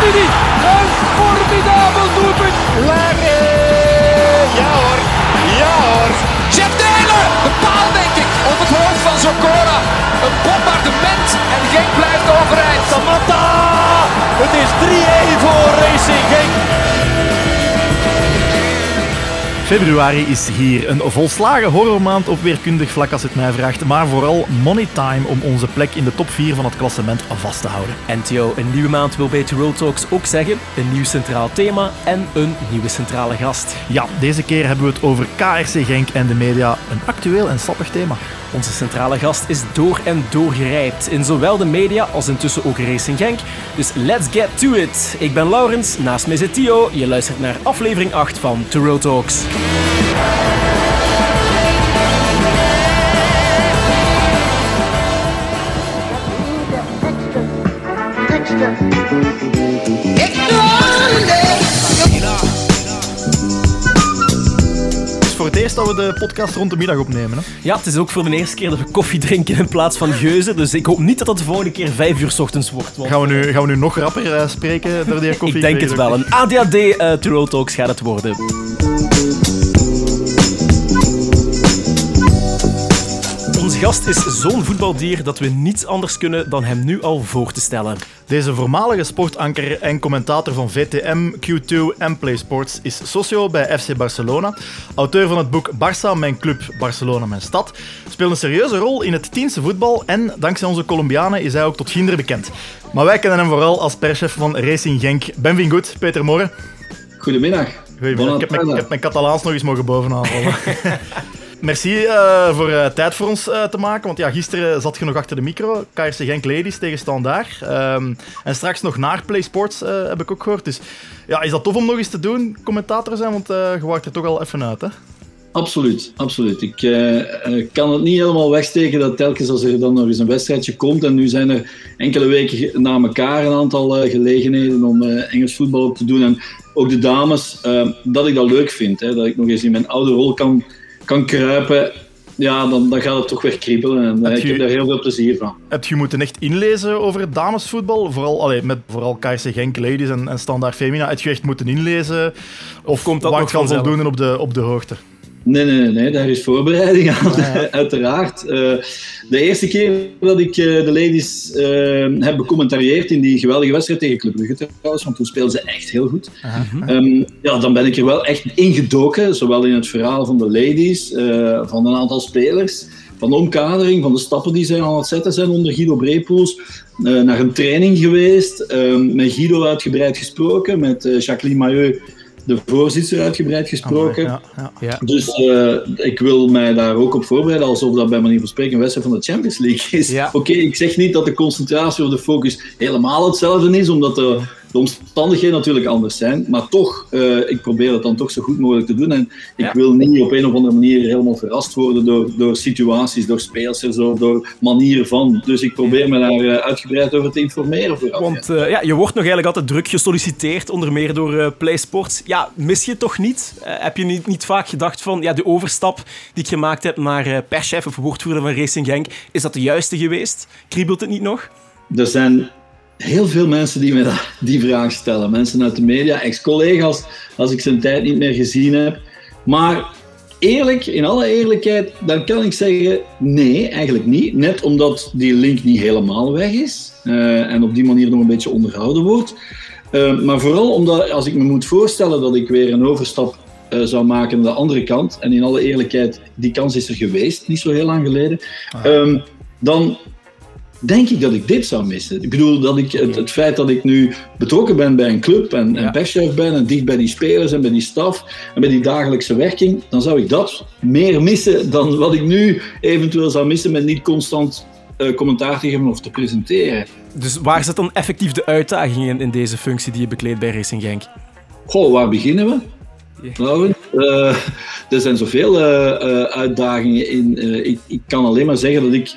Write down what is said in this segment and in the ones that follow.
Matuidi. Een formidabel doelpunt. Larry. Ja hoor. Ja hoor. Jeff Taylor. De paal denk ik. Op het hoofd van Zokora. Een bombardement. En Genk blijft overeind. Samatta. Het is 3-1 voor Racing Genk. Februari is hier. Een volslagen horrormaand op weerkundig vlak als het mij vraagt, maar vooral money time om onze plek in de top 4 van het klassement vast te houden. En Theo, een nieuwe maand wil bij Road Talks ook zeggen een nieuw centraal thema en een nieuwe centrale gast. Ja, deze keer hebben we het over KRC Genk en de media. Een actueel en sappig thema. Onze centrale gast is door en door gerijpt in zowel de media als intussen ook Racing Genk. Dus let's get to it. Ik ben Laurens, naast mij zit Theo. Je luistert naar aflevering 8 van Road Talks. Eerst dat we de podcast rond de middag opnemen. Hè? Ja, het is ook voor de eerste keer dat we koffie drinken in plaats van geuzen. Dus ik hoop niet dat het de volgende keer 5 uur 's ochtends wordt. want- Gaan we nu, gaan we nu nog rapper eh, spreken door die koffie? Ik denk het wel. Een ADHD uh, Road Talks gaat het worden. Gast is zo'n voetbaldier dat we niets anders kunnen dan hem nu al voor te stellen. Deze voormalige sportanker en commentator van VTM, Q2 en PlaySports is socio bij FC Barcelona, auteur van het boek Barça, mijn club, Barcelona, mijn stad, speelt een serieuze rol in het Tiense voetbal en dankzij onze Colombianen is hij ook tot ginder bekend. Maar wij kennen hem vooral als perschef van Racing Genk. Benvingut, Peter Moren. Goedemiddag. Goedemiddag. Ik heb, mijn, ik heb mijn Catalaans nog eens mogen bovenaan vallen. Merci uh, voor uh, tijd voor ons uh, te maken. Want ja, gisteren zat je nog achter de micro. KRC Genk Ladies tegen Standaard. Um, en straks nog naar Play Sports heb ik ook gehoord. Dus ja, is dat tof om nog eens te doen, commentator zijn? Want je waart er toch al even uit, hè? Absoluut, absoluut. Ik kan het niet helemaal wegsteken dat telkens als er dan nog eens een wedstrijdje komt, en nu zijn er enkele weken na elkaar een aantal gelegenheden om Engels voetbal op te doen, en ook de dames, dat ik dat leuk vind. Hè, dat ik nog eens in mijn oude rol kan kan kruipen, ja, dan, dan gaat het toch weer kriebelen. En heb ik heb daar heel veel plezier van. Heb je moeten echt inlezen over het damesvoetbal? Vooral, allee, met vooral KRC Genk Ladies en, en Standaard Femina. Heb je echt moeten inlezen? Of komt dat nog van voldoende op de, op de hoogte? Nee, nee, nee, daar is voorbereiding aan, ja. uiteraard. Uh, de eerste keer dat ik uh, de ladies uh, heb becommentarieerd in die geweldige wedstrijd tegen Club Brugge trouwens, want toen speelden ze echt heel goed. Um, ja, dan ben ik er wel echt ingedoken, zowel in het verhaal van de ladies, van een aantal spelers, van de omkadering, van de stappen die zij aan het zetten zijn onder Guido Brepoels, naar een training geweest, met Guido uitgebreid gesproken, met Jacqueline Maillot de voorzitter uitgebreid gesproken. ja, ja. Dus uh, ik wil mij daar ook op voorbereiden, alsof dat bij manier van spreken een wedstrijd van de Champions League is. Ja. Oké, okay, ik zeg niet dat de concentratie of de focus helemaal hetzelfde is, omdat de, de omstandigheden natuurlijk anders zijn. Maar toch, uh, ik probeer het dan toch zo goed mogelijk te doen. En ik Ja. wil niet op een of andere manier helemaal verrast worden door, door situaties, door speelsters, of door manieren van. Dus ik probeer me daar uh, uitgebreid over te informeren. Vooraf. Want uh, ja, je wordt nog eigenlijk altijd druk gesolliciteerd, onder meer door PlaySports. Ja, mis je het toch niet? Heb je niet, niet vaak gedacht van ja, de overstap die ik gemaakt heb naar perschef of woordvoerder van Racing Genk, is dat de juiste geweest? Kriebelt het niet nog? Er zijn heel veel mensen die me die vraag stellen. Mensen uit de media, ex-collega's, als ik zijn tijd niet meer gezien heb. Maar eerlijk, in alle eerlijkheid, dan kan ik zeggen nee, eigenlijk niet. Net omdat die link niet helemaal weg is uh, en op die manier nog een beetje onderhouden wordt. Uh, maar vooral omdat, als ik me moet voorstellen dat ik weer een overstap uh, zou maken naar de andere kant, en in alle eerlijkheid, die kans is er geweest, niet zo heel lang geleden, ah. um, dan denk ik dat ik dit zou missen. Ik bedoel, dat ik het, het feit dat ik nu betrokken ben bij een club en, en ja. perschef ben en dicht bij die spelers en bij die staf en bij die dagelijkse werking, dan zou ik dat meer missen dan wat ik nu eventueel zou missen met niet constant uh, commentaar te geven of te presenteren. Dus waar zit dan effectief de uitdaging in, in deze functie die je bekleedt bij Racing Genk? Goh, waar beginnen we? Nou, uh, er zijn zoveel uh, uitdagingen in. Ik, ik kan alleen maar zeggen dat ik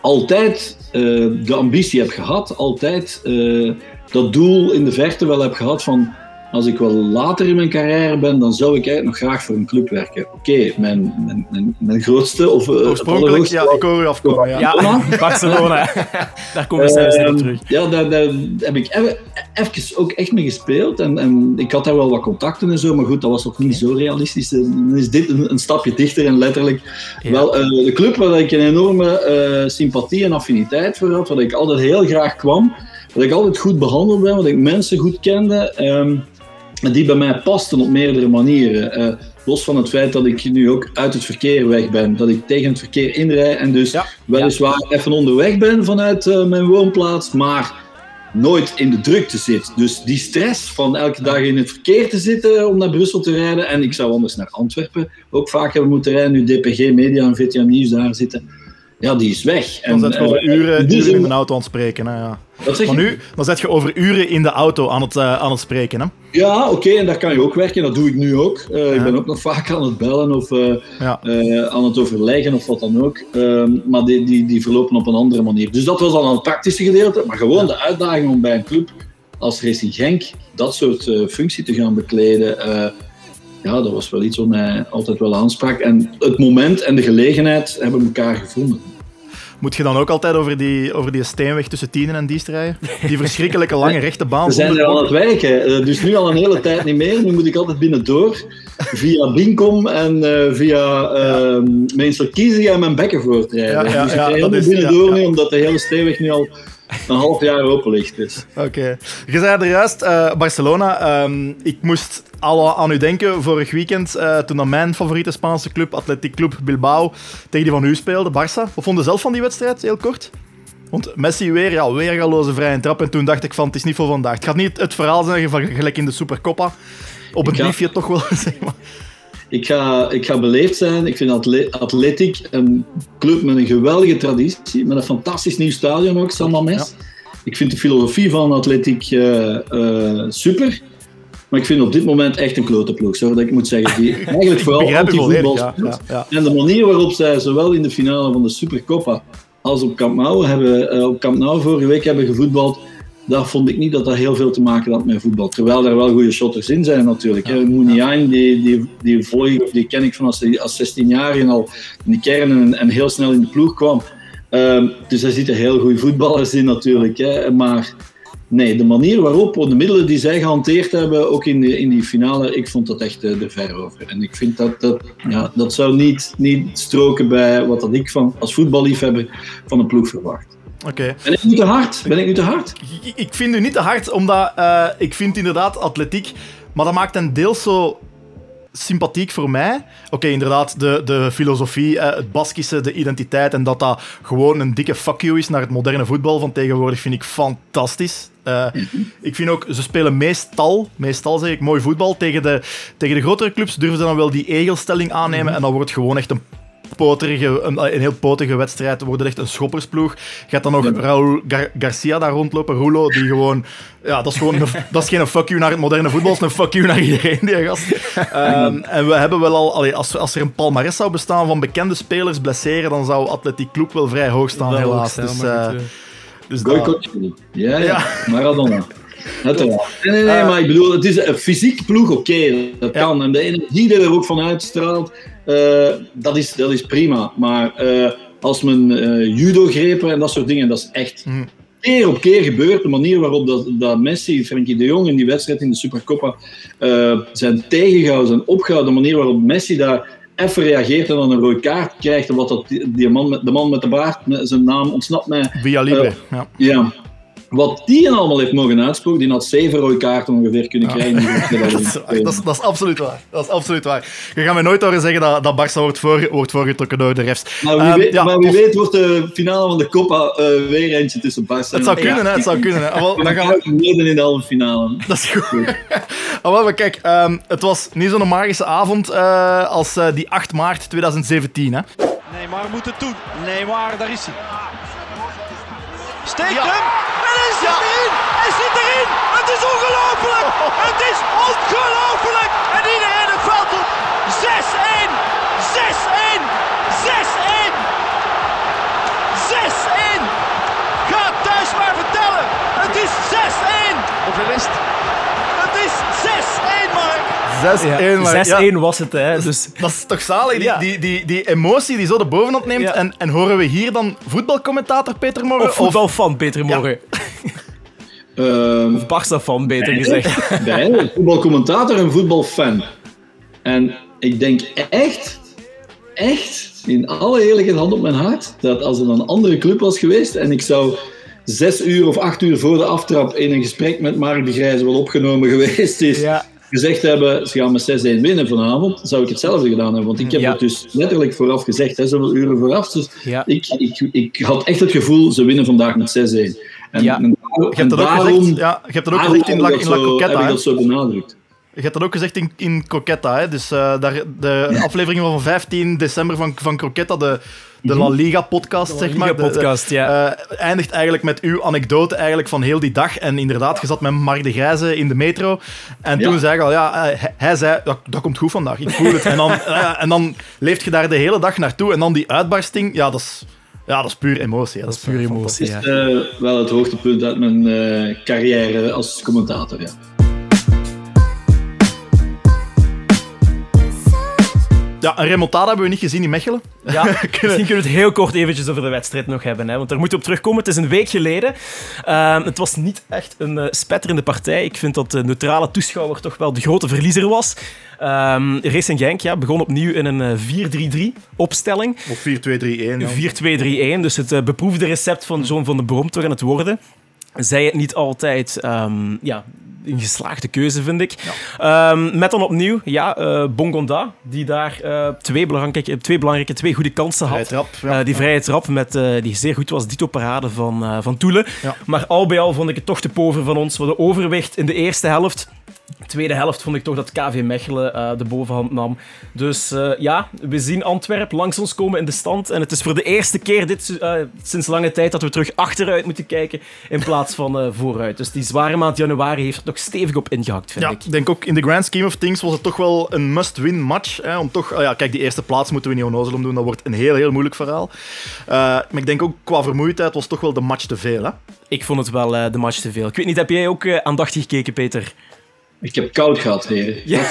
altijd uh, de ambitie heb gehad, altijd uh, dat doel in de verte wel heb gehad van als ik wel later in mijn carrière ben, dan zou ik eigenlijk nog graag voor een club werken. Oké, mijn, mijn, mijn, mijn grootste of eh, Oorspronkelijk, ja, ik hoor u afkomen. Ja. Ja, Barcelona. Daar komen we zelfs op terug. Ja, daar, daar heb ik even, even ook echt mee gespeeld. En, en ik had daar wel wat contacten en zo, maar goed, dat was nog niet zo realistisch. Dan is dit een, een stapje dichter en letterlijk wel eh, de club waar ik een enorme eh, sympathie en affiniteit voor had, waar ik altijd heel graag kwam, waar ik altijd goed behandeld ben, waar ik mensen goed kende. ehm, die bij mij pasten op meerdere manieren. Eh, los van het feit dat ik nu ook uit het verkeer weg ben, dat ik tegen het verkeer inrij en dus Ja. weliswaar even onderweg ben vanuit eh, mijn woonplaats, maar nooit in de drukte zit. Dus die stress van elke dag in het verkeer te zitten om naar Brussel te rijden, en ik zou anders naar Antwerpen ook vaak hebben moeten rijden, nu DPG Media en VTM Nieuws daar zitten, ja, die is weg. Dan zet je over eh, uren, in uren de auto aan het spreken. Hè, ja. Maar nu, dan zet je over uren in de auto aan het, eh, aan het spreken. Hè. Ja, oké, en daar kan je ook werken. Dat doe ik nu ook. Eh, Ik ben ook nog vaak aan het bellen of Ja. aan het overleggen of wat dan ook. Ehm, maar die, die, die verlopen op een andere manier. Dus dat was al een praktische gedeelte. Maar gewoon de uitdaging om bij een club als Racing Genk dat soort functie te gaan bekleden. Ja, dat was wel iets wat mij altijd wel aansprak. En het moment en de gelegenheid hebben elkaar gevonden. Moet je dan ook altijd over die, over die steenweg tussen Tienen en Diest rijden? Die verschrikkelijke lange rechte baan. We zijn er aan bocht. het werken, eh, dus nu al een hele tijd niet meer. Nu moet ik altijd binnendoor, via Binkom en eh, via uh, Meensel Kiezen en mijn bekken voortrijden. Ja, ja, dus ik ja, dat is- binnendoor nu, omdat de hele steenweg nu al een half jaar open ligt. Dus. Oké. Je zei er juist, eh, Barcelona. ehm, ik moest al aan u denken vorig weekend, eh, toen dan mijn favoriete Spaanse club, Athletic Club Bilbao, tegen die van u speelde, Barça. Wat vond je zelf van die wedstrijd, heel kort? Want Messi weer, ja, weergaloze vrije trap. En toen dacht ik van, het is niet voor vandaag. Het gaat niet het verhaal zijn van gelijk in de Supercoppa. Op het briefje toch wel, zeg maar. Ik ga, ik ga beleefd zijn. Ik vind Atle een club met een geweldige traditie, met een fantastisch nieuw stadion ook, San Mamés. Ik vind de filosofie van Athletic eh, eh, super. Maar ik vind op dit moment echt een klote ploeg, zo dat ik moet zeggen. Die eigenlijk vooral anti-voetbal ja, speelt. ja, ja. En de manier waarop zij zowel in de finale van de Supercoppa als op Camp Nou, hebben, eh, op Camp nou vorige week hebben gevoetbald, daar vond ik niet dat dat heel veel te maken had met voetbal. Terwijl er wel goede shotters in zijn natuurlijk. Mouniain, die, die, die, volg die ken ik van als, hij- als 16 jaar en al in de kern en, en heel snel in de ploeg kwam. Ehm, dus daar zitten heel goede voetballers in natuurlijk. Hè. Maar nee, de manier waarop, de middelen die zij gehanteerd hebben, ook in, de, in die finale, ik vond dat echt eh, de ver over. En ik vind dat dat, ja, dat zou niet, niet stroken bij wat dat ik van, als voetballiefhebber van een ploeg verwacht. Oké. Ben ik nu te hard? Ben ik nu te hard? Ik, ik vind u niet te hard, omdat eh, ik vind inderdaad atletiek, maar dat maakt een deels zo sympathiek voor mij. Oké, inderdaad, de, de filosofie, eh, het Baskische, de identiteit en dat dat gewoon een dikke fuck you is naar het moderne voetbal van tegenwoordig vind ik fantastisch. Eh, Ik vind ook, ze spelen meestal, meestal zeg ik, mooi voetbal. Tegen de, tegen de grotere clubs durven ze dan wel die egelstelling aannemen en dan wordt het gewoon echt een poterige, een, een heel potige wedstrijd. wordt echt een schoppersploeg. Gaat dan nog Raúl Gar- Garcia daar rondlopen, Rulo, die gewoon... Ja, dat is gewoon... Een, dat is geen fuck you naar het moderne voetbal, dat is een fuck you naar iedereen, die gast. Ehm, en we hebben wel al... allee, als, als er een palmares zou bestaan van bekende spelers blesseren, dan zou Atletiek Club wel vrij hoog staan, Wel helaas. hoog staan, dus, eh, eh. dus dat-. Ja, ja. Ja. Maradona. Uiteraard. Nee, nee, nee, maar ik bedoel, het is een fysiek ploeg, oké, dat Ja. kan. En de energie die er ook van uitstraalt, eh, dat, is, dat is prima. Maar eh, als men eh, judo-grepen en dat soort dingen, dat is echt Mhm. keer op keer gebeurd. De manier waarop dat, dat Messi, Frenkie de Jong in die wedstrijd in de Supercoppa eh, zijn tegengehouden, zijn opgehouden, de manier waarop Messi daar even reageert en dan een rode kaart krijgt, en wat dat, die, man met, de man met de baard, met zijn naam ontsnapt mij, Via Libre, Eh, ja. ja. Wat die allemaal heeft mogen uitspoken, die had zeven rode kaarten ongeveer kunnen krijgen. Dat is, dat, is, dat is absoluut waar. Dat is absoluut waar. Je gaat mij nooit horen zeggen dat, dat Barça wordt, voor, wordt voorgetrokken door de refs. maar wie, Ehm, weet, ja, maar wie of- weet wordt de finale van de Copa eh, weer eentje tussen Barça Het zou kunnen, hè, het zou kunnen. Hè. Ah, dan gaan we, Midden in de halve finale. dat is goed. Ah, maar kijk, ehm, het was niet zo'n magische avond eh, als eh, die 8 maart 2017. Hè. Neymar moet het doen. Neymar, daar is hij. Steekt Ja. hem. Hij zit erin. Hij zit erin. Het is ongelooflijk. Het is ongelooflijk. En iedereen het veld op. 6-1. 6-1. 6-1. 6-1. Ga het thuis maar vertellen. Het is 6-1. Hoeveel is het? Het is 6-1. 6-1. maar ja, 6-1 was het, hè. Dus dat is toch zalig, die, Ja. die, die, die emotie die zo de bovenhand neemt. Ja. En, en horen we hier dan voetbalcommentator Peter Morgen? of voetbalfan, Peter Morgen. Ehm, Of Barca-fan, beter gezegd. Beide, voetbalcommentator en voetbalfan. En ik denk echt, echt, in alle eerlijkheid, hand op mijn hart, dat als er een andere club was geweest en ik zou zes uur of acht uur voor de aftrap in een gesprek met Mark de Grijze wat opgenomen geweest is, Ja. Gezegd hebben, ze gaan met 6-1 winnen vanavond, zou ik hetzelfde gedaan hebben. Want ik heb Ja. het dus letterlijk vooraf gezegd, hè, zoveel uren vooraf. Dus Ja. ik, ik, ik had echt het gevoel, ze winnen vandaag met 6-1. En, Ja. en, Je hebt dat ook daarom- gezegd, ja, je hebt dat ook gezegd in La, in La Coqueta. Heb ik dat zo benadrukt. Je hebt dat ook gezegd in, in Croquetta. Hè? Dus eh, daar, de aflevering van 15 december van, van Croquetta, de, de La Liga-podcast, zeg maar. de- de- Liga-podcast, ja. eh, eindigt eigenlijk met uw anekdote eigenlijk van heel die dag. En inderdaad, je zat met Mark de Grijze in de metro. En Ja. toen zei je al, ja, eh, hij, hij zei, dat, dat komt goed vandaag, ik voel het. En dan, eh, en dan leef je daar de hele dag naartoe. En dan die uitbarsting, ja, dat is, ja, dat is puur emotie. Dat is puur emotie, ja. Eh, wel het hoogtepunt uit mijn eh, carrière als commentator. Ja. Ja, een remontada hebben we niet gezien in Mechelen. Ja, misschien kunnen we het heel kort eventjes over de wedstrijd nog hebben. Hè, want daar moeten we op terugkomen. Het is een week geleden. Ehm, het was niet echt een eh, spetterende partij. Ik vind dat de neutrale toeschouwer toch wel de grote verliezer was. Ehm Racing Genk ja, begon opnieuw in een eh, 4-3-3 opstelling. Of 4-2-3-1. ja. 4-2-3-1, dus het eh, beproefde recept van John van de Brom toch aan het worden. Zij het niet altijd ehm, ja, een geslaagde keuze, vind ik. Ehm, met dan opnieuw ja, eh, Bongonda, die daar eh, twee, belangrijke, twee belangrijke, twee goede kansen had. Vrije trap, ja. Eh, die vrije trap met, die zeer goed was, Dito Parade van, van Toelen. Ja. Maar al bij al vond ik het toch te pover van ons. We hadden overwicht in de eerste helft. Tweede helft vond ik toch dat KV Mechelen eh, de bovenhand nam. Dus eh, ja, we zien Antwerp langs ons komen in de stand. En het is voor de eerste keer dit, eh, sinds lange tijd dat we terug achteruit moeten kijken in plaats van eh, vooruit. Dus die zware maand januari heeft er nog stevig op ingehakt, vind Ja, ik. ik denk ook in de grand scheme of things was het toch wel een must-win match. Hè, om toch, ah ja, kijk, die eerste plaats moeten we niet onnozel om doen. Dat wordt een heel, heel moeilijk verhaal. Eh, maar ik denk ook qua vermoeidheid was toch wel de match te veel. Hè? Ik vond het wel eh, de match te veel. Ik weet niet, heb jij ook aandachtig gekeken, Peter? Ik heb koud gehad, heren. Ja.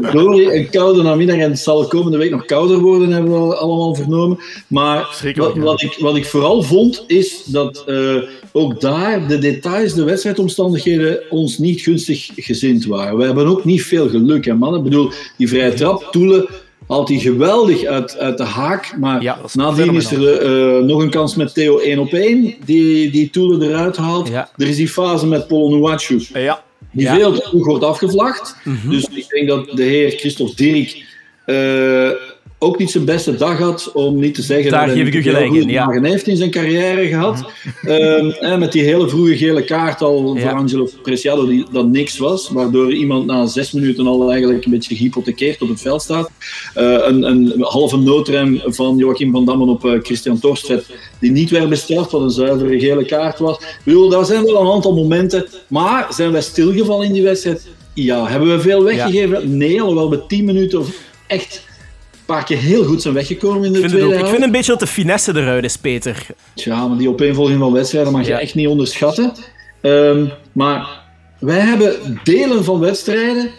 Verdorie, een koude namiddag en het zal komende week nog kouder worden, hebben we allemaal vernomen. Maar wat, ja. wat, ik, wat ik vooral vond, is dat eh, ook daar de details, de wedstrijdomstandigheden ons niet gunstig gezind waren. We hebben ook niet veel geluk, hè, man. Ik bedoel, die vrije trap, Toelen haalt hij geweldig uit, uit de haak. Maar Ja, nadien is er eh, nog een kans met Theo 1 op 1, die, die Toelen eruit haalt. Ja. Er is die fase met Polonuachu Eh, ja, die veel te vroeg wordt afgevlacht. Dus ik denk dat de heer Christophe Dirk eh, ook niet zijn beste dag had, om niet te zeggen Daar dat geef hij ik u gelijk in, ja. heeft in zijn carrière gehad. Ehm, en met die hele vroege gele kaart al Ja. voor Angelo Preciado, die dat niks was, waardoor iemand na zes minuten al eigenlijk een beetje gehypothekeerd op het veld staat. Eh, een, een halve noodrem van Joachim van Dammen op eh, Christian Torstvedt, die niet werd bestraft, wat een zuivere gele kaart was. Ik bedoel, daar zijn wel een aantal momenten, maar zijn wij stilgevallen in die wedstrijd? Ja. Hebben we veel weggegeven? Nee, alhoewel we tien minuten of echt paar keer heel goed zijn weggekomen in de Ik tweede ook. ik helft. vind een beetje dat de finesse eruit is, Peter. Ja, maar die opeenvolging van wedstrijden mag je Ja. echt niet onderschatten. Ehm, maar wij hebben delen van wedstrijden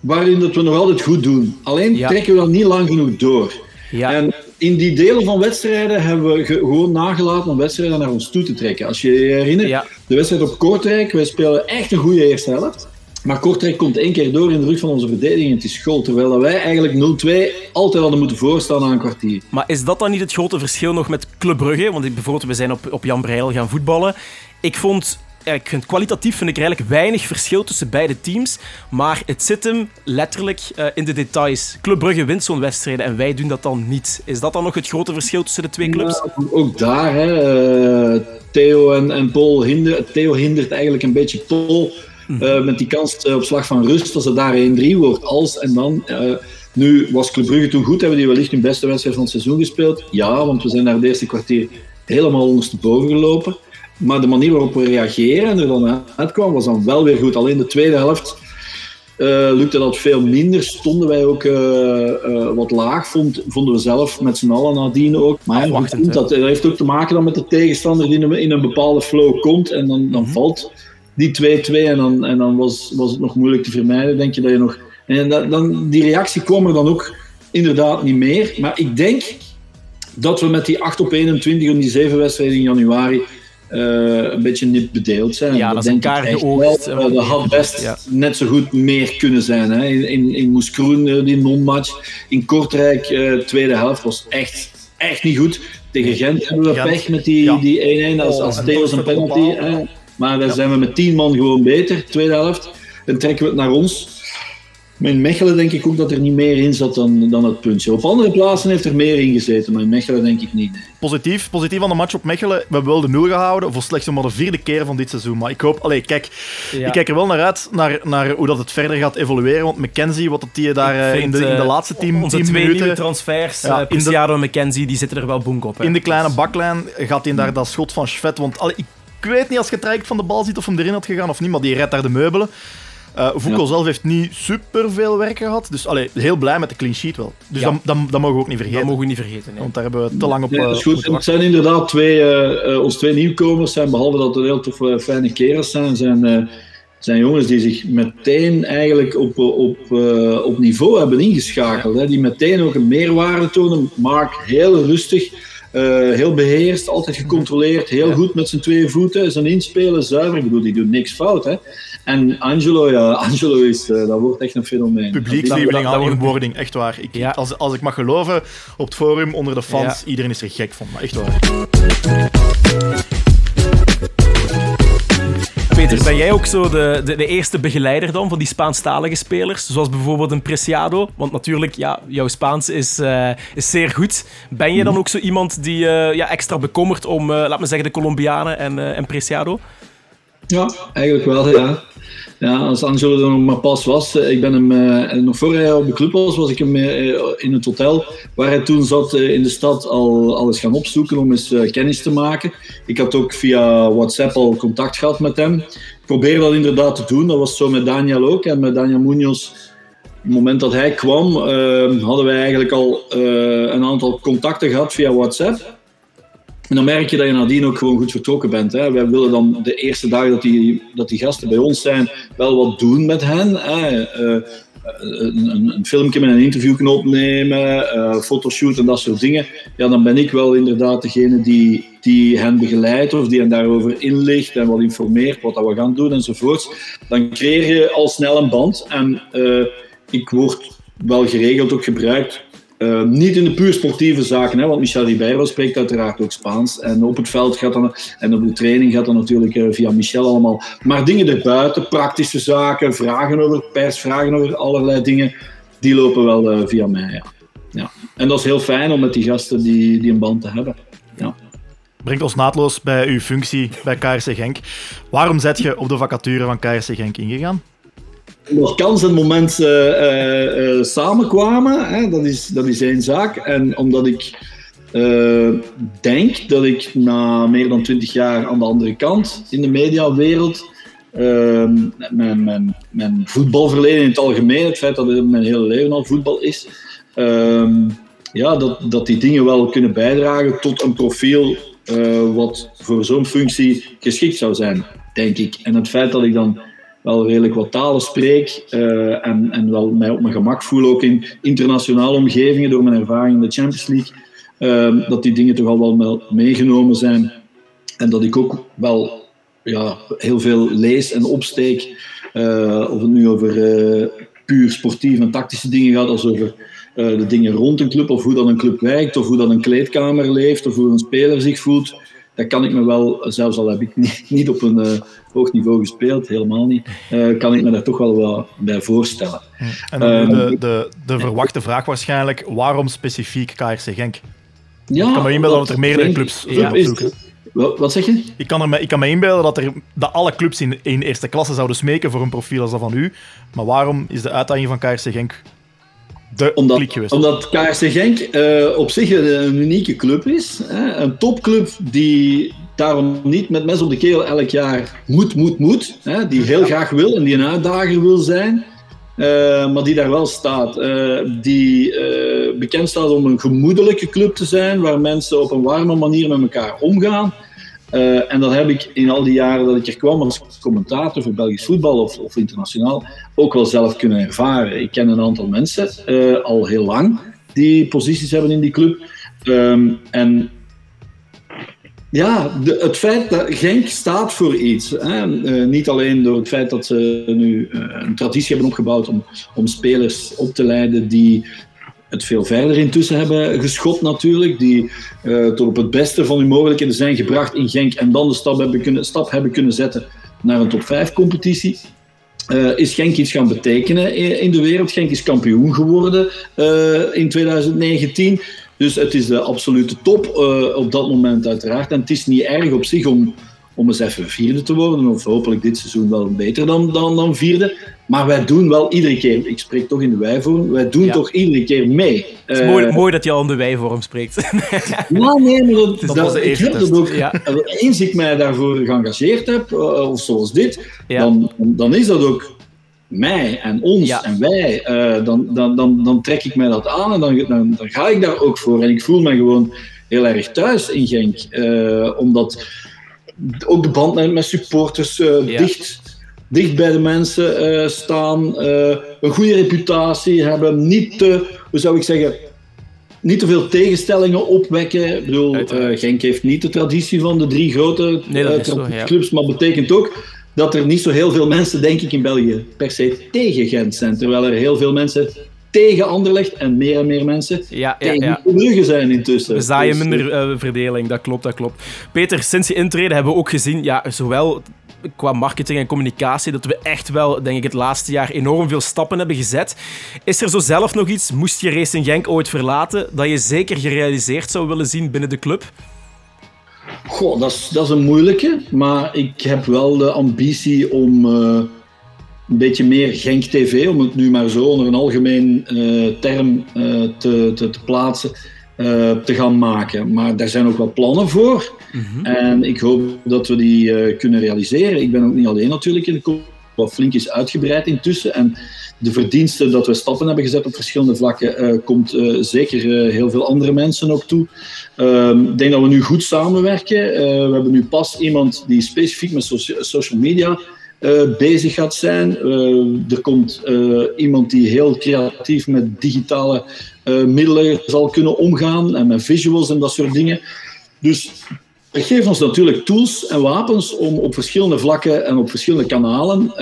waarin dat we nog altijd goed doen. Alleen Ja. trekken we dat niet lang genoeg door. Ja. En in die delen van wedstrijden hebben we ge- gewoon nagelaten om wedstrijden naar ons toe te trekken. Als je je herinnert, Ja. de wedstrijd op Kortrijk, wij spelen echt een goede eerste helft. Maar Kortrijk komt één keer door in de rug van onze verdediging en het is goal. Terwijl wij eigenlijk 0-2 altijd hadden moeten voorstaan na een kwartier. Maar is dat dan niet het grote verschil nog met Club Brugge? Want bijvoorbeeld, we zijn op, op Jan Breidel gaan voetballen. Ik vond, ja, ik vind kwalitatief vind ik er eigenlijk weinig verschil tussen beide teams. Maar het zit hem letterlijk eh, in de details. Club Brugge wint zo'n wedstrijd en wij doen dat dan niet. Is dat dan nog het grote verschil tussen de twee clubs? Ja, ook daar, hè, eh, Theo en, en Paul hinder, Theo hindert eigenlijk een beetje Paul eh, met die kans eh, op slag van rust als het daar 1-3 wordt. Als en dan. eh, nu was Club Brugge toen goed, hebben die wellicht hun beste wedstrijd van het seizoen gespeeld. Ja, want we zijn daar het eerste kwartier helemaal ondersteboven gelopen. Maar de manier waarop we reageren en er dan uitkwam, was dan wel weer goed. Alleen de tweede helft lukte dat veel minder. Stonden wij ook wat laag, vond, vonden we zelf met z'n allen nadien ook. Maar dat, dat heeft ook te maken dan met de tegenstander die in een, in een bepaalde flow komt. En dan, dan valt die 2-2 en dan, en dan was, was het nog moeilijk te vermijden. Denk je dat je nog En dat, dan, die reactie kwam er dan ook inderdaad niet meer. Maar ik denk dat we met die 8 op 21 en die 7 wedstrijden in januari uh, een beetje nip bedeeld zijn. Ja, dat is elkaar geoogst. Uh, dat had best ja. net zo goed meer kunnen zijn. Hè. In, in Moeskroen, uh, die non-match. In Kortrijk, tweede helft, was echt, echt niet goed. Tegen Gent hebben we pech met die 1-1 ja. als, als Theos een penalty. Maar daar zijn we met 10 man gewoon beter, tweede helft. En trekken we het naar ons. Maar in Mechelen denk ik ook dat er niet meer in zat dan, dan het puntje. Op andere plaatsen heeft er meer in gezeten, maar in Mechelen denk ik niet. Positief, positief aan de match op Mechelen. We hebben wel de nul gehouden voor slechts maar de vierde keer van dit seizoen. Maar ik hoop, allee, kijk, ja. ik kijk er wel naar uit naar, naar hoe dat het verder gaat evolueren. Want McKenzie, wat die daar vind, in, de, in de laatste team, onze twee minuten, nieuwe transfers, ja, uh, Preciado en McKenzie, die zitten er wel boek op. Hè. In de kleine baklijn gaat hij daar dat schot van Schvet. Want allee, ik, ik weet niet als je het van de bal ziet of hem erin had gegaan of niet, maar die redt daar de meubelen. Uh, ja. zelf heeft niet super veel werk gehad. Dus allee, heel blij met de clean sheet wel. Dus ja. dat, dat, dat, mogen we ook niet vergeten. Dat mogen we niet vergeten. Nee. Want daar hebben we te lang op. Dat is goed. Het zijn inderdaad twee, uh, uh, ons twee nieuwkomers. Zijn, behalve dat het heel toffe, fijne kerels zijn, zijn, zijn jongens die zich meteen eigenlijk op, op, op niveau hebben ingeschakeld. Hè. Die meteen ook een meerwaarde tonen. Mark heel rustig. Heel beheerst, altijd gecontroleerd, heel goed met zijn twee voeten, zijn inspelen, zuiver. Ik bedoel, die doet niks fout. Hè. En Angelo, ja, Angelo is, uh, dat wordt echt een fenomeen. Publiekslieveling al in wording, echt waar. Ik, ja. als, als ik mag geloven, op het forum, onder de fans, ja. iedereen is er gek van. Maar echt waar. Peter, ben jij ook zo de, de, de, eerste begeleider dan van die Spaanstalige spelers? Zoals bijvoorbeeld een Preciado? Want natuurlijk, ja, jouw Spaans is, uh, is zeer goed. Ben je dan ook zo iemand die uh, ja, extra bekommert om, uh, laat me zeggen, de Colombianen en, en Preciado? Ja, eigenlijk wel, ja. Ja, als Angelo er nog maar pas was, eh, ik ben hem, uh, nog voor hij op de club was, was ik hem uh, in het hotel waar hij toen zat in de stad al, al eens gaan opzoeken om eens kennis te maken. Ik had ook via WhatsApp al contact gehad met hem. Ik probeerde dat inderdaad te doen, dat was zo met Daniel ook en met Daniel Munoz. Op het moment dat hij kwam, hadden wij eigenlijk al een aantal contacten gehad via WhatsApp. En dan merk je dat je nadien ook gewoon goed vertrokken bent. Hè. Wij willen dan de eerste dagen dat die, dat die gasten bij ons zijn, wel wat doen met hen. Hè. Uh, een, filmpje met een interviewknop opnemen, uh, fotoshoot en dat soort dingen. Ja, dan ben ik wel inderdaad degene die, die hen begeleidt of die hen daarover inlicht en wat informeert wat dat we gaan doen enzovoorts. Dan creëer je al snel een band. En uh, ik word wel geregeld ook gebruikt uh, niet in de puur sportieve zaken, hè, want Michel Ribeiro spreekt uiteraard ook Spaans. En op het veld gaat dan, en op de training gaat dan natuurlijk uh, via Michel allemaal. Maar dingen erbuiten, praktische zaken, vragen over pers, vragen over allerlei dingen, die lopen wel uh, via mij. Ja. Ja. En dat is heel fijn om met die gasten die, die een band te hebben. Ja. Brengt ons naadloos bij uw functie bij KRC Genk. Waarom zet je op de vacature van KRC Genk ingegaan? Nog kans en moment uh, samenkwamen. Hè, dat, is, dat is één zaak. En omdat ik denk dat ik na meer dan twintig jaar aan de andere kant in de mediawereld. Ehm, mijn, mijn, mijn voetbalverleden in het algemeen, het feit dat het mijn hele leven al voetbal is, ehm, ja, dat, dat die dingen wel kunnen bijdragen tot een profiel wat voor zo'n functie geschikt zou zijn, denk ik. En het feit dat ik dan wel redelijk wat talen spreek uh, en, en wel mij op mijn gemak voel, ook in internationale omgevingen, door mijn ervaring in de Champions League, uh, dat die dingen toch al wel meegenomen zijn. En dat ik ook wel ja, heel veel lees en opsteek, uh, of het nu over puur sportieve en tactische dingen gaat, als over de dingen rond een club, of hoe dan een club werkt, of hoe dan een kleedkamer leeft, of hoe een speler zich voelt dat kan ik me wel, zelfs al heb ik niet, niet op een uh, hoog niveau gespeeld, helemaal niet, uh, kan ik me daar toch wel wat bij voorstellen. En dan um, de, de, de verwachte vraag waarschijnlijk, waarom specifiek KRC Genk? Ja, ik kan me inbeelden dat er meerdere clubs ja. opzoeken. Wat zeg je? Ik kan, me, ik kan me inbeelden dat, er, dat alle clubs in, in eerste klasse zouden smeken voor een profiel als dat van u. Maar waarom is de uitdaging van KRC Genk de omdat, omdat KRC Genk uh, op zich een, unieke club is. Hè? Een topclub die daarom niet met mes op de keel elk jaar moet, moet, moet. Hè? Die heel graag wil en die een uitdager wil zijn. Uh, maar die daar wel staat. Uh, die bekend staat om een gemoedelijke club te zijn, waar mensen op een warme manier met elkaar omgaan. Eh, en dat heb ik in al die jaren dat ik er kwam als commentator voor Belgisch voetbal of, of internationaal ook wel zelf kunnen ervaren. Ik ken een aantal mensen eh, al heel lang die posities hebben in die club. Ehm, en ja, de, het feit dat Genk staat voor iets. Hè? Eh, niet alleen door het feit dat ze nu een traditie hebben opgebouwd om, om spelers op te leiden die het veel verder intussen hebben geschot natuurlijk. Die uh, op het beste van hun mogelijkheden zijn gebracht in Genk en dan de stap hebben kunnen, stap hebben kunnen zetten naar een top 5 competitie. is Genk iets gaan betekenen in de wereld. Genk is kampioen geworden in 2019. Dus het is de absolute top op dat moment uiteraard. En het is niet erg op zich om, om eens even vierde te worden. Of hopelijk dit seizoen wel beter dan, dan, dan vierde. Maar wij doen wel iedere keer, ik spreek toch in de wijvorm, wij doen ja. toch iedere keer mee. Het is mooi, uh, mooi dat je al in de wijvorm spreekt. ja, nee, maar dat, dat, dat ik heb dat ook. Ja. Eens ik mij daarvoor geëngageerd heb, uh, of zoals dit, ja. dan, dan is dat ook mij en ons ja. en wij, uh, dan, dan, dan, dan trek ik mij dat aan en dan, dan, dan, ga ik daar ook voor. En ik voel me gewoon heel erg thuis in Genk. Uh, omdat ook de band met, supporters uh, ja. dicht, dicht bij de mensen staan, een goede reputatie hebben, niet te, hoe zou ik zeggen, niet te veel tegenstellingen opwekken. Ik bedoel, Genk heeft niet de traditie van de drie grote nee, zo, ja. clubs, maar betekent ook dat er niet zo heel veel mensen, denk ik, in België per se tegen Gent zijn. Terwijl er heel veel mensen tegen Anderlecht en meer en meer mensen ja, ja, ja. Zijn intussen. We zaaien Dus, minder uh, verdeling, dat klopt, dat klopt. Peter, sinds je intreden hebben we ook gezien, ja, zowel qua marketing en communicatie, dat we echt wel, denk ik, het laatste jaar enorm veel stappen hebben gezet. Is er zo zelf nog iets, moest je Racing Genk ooit verlaten, dat je zeker gerealiseerd zou willen zien binnen de club? Goh, dat is, dat is een moeilijke, maar ik heb wel de ambitie om uh, een beetje meer Genk TV, om het nu maar zo onder een algemeen uh, term uh, te, te, te, plaatsen, te gaan maken. Maar daar zijn ook wel plannen voor mm-hmm. en ik hoop dat we die kunnen realiseren. Ik ben ook niet alleen natuurlijk in de club, wat flink is uitgebreid intussen. En de verdiensten dat we stappen hebben gezet op verschillende vlakken, komt zeker heel veel andere mensen ook toe. Ehm, ik denk dat we nu goed samenwerken. we hebben nu pas iemand die specifiek met socia social media bezig gaat zijn. er komt iemand die heel creatief met digitale middelen zal kunnen omgaan en met visuals en dat soort dingen. Dus het geeft ons natuurlijk tools en wapens om op verschillende vlakken en op verschillende kanalen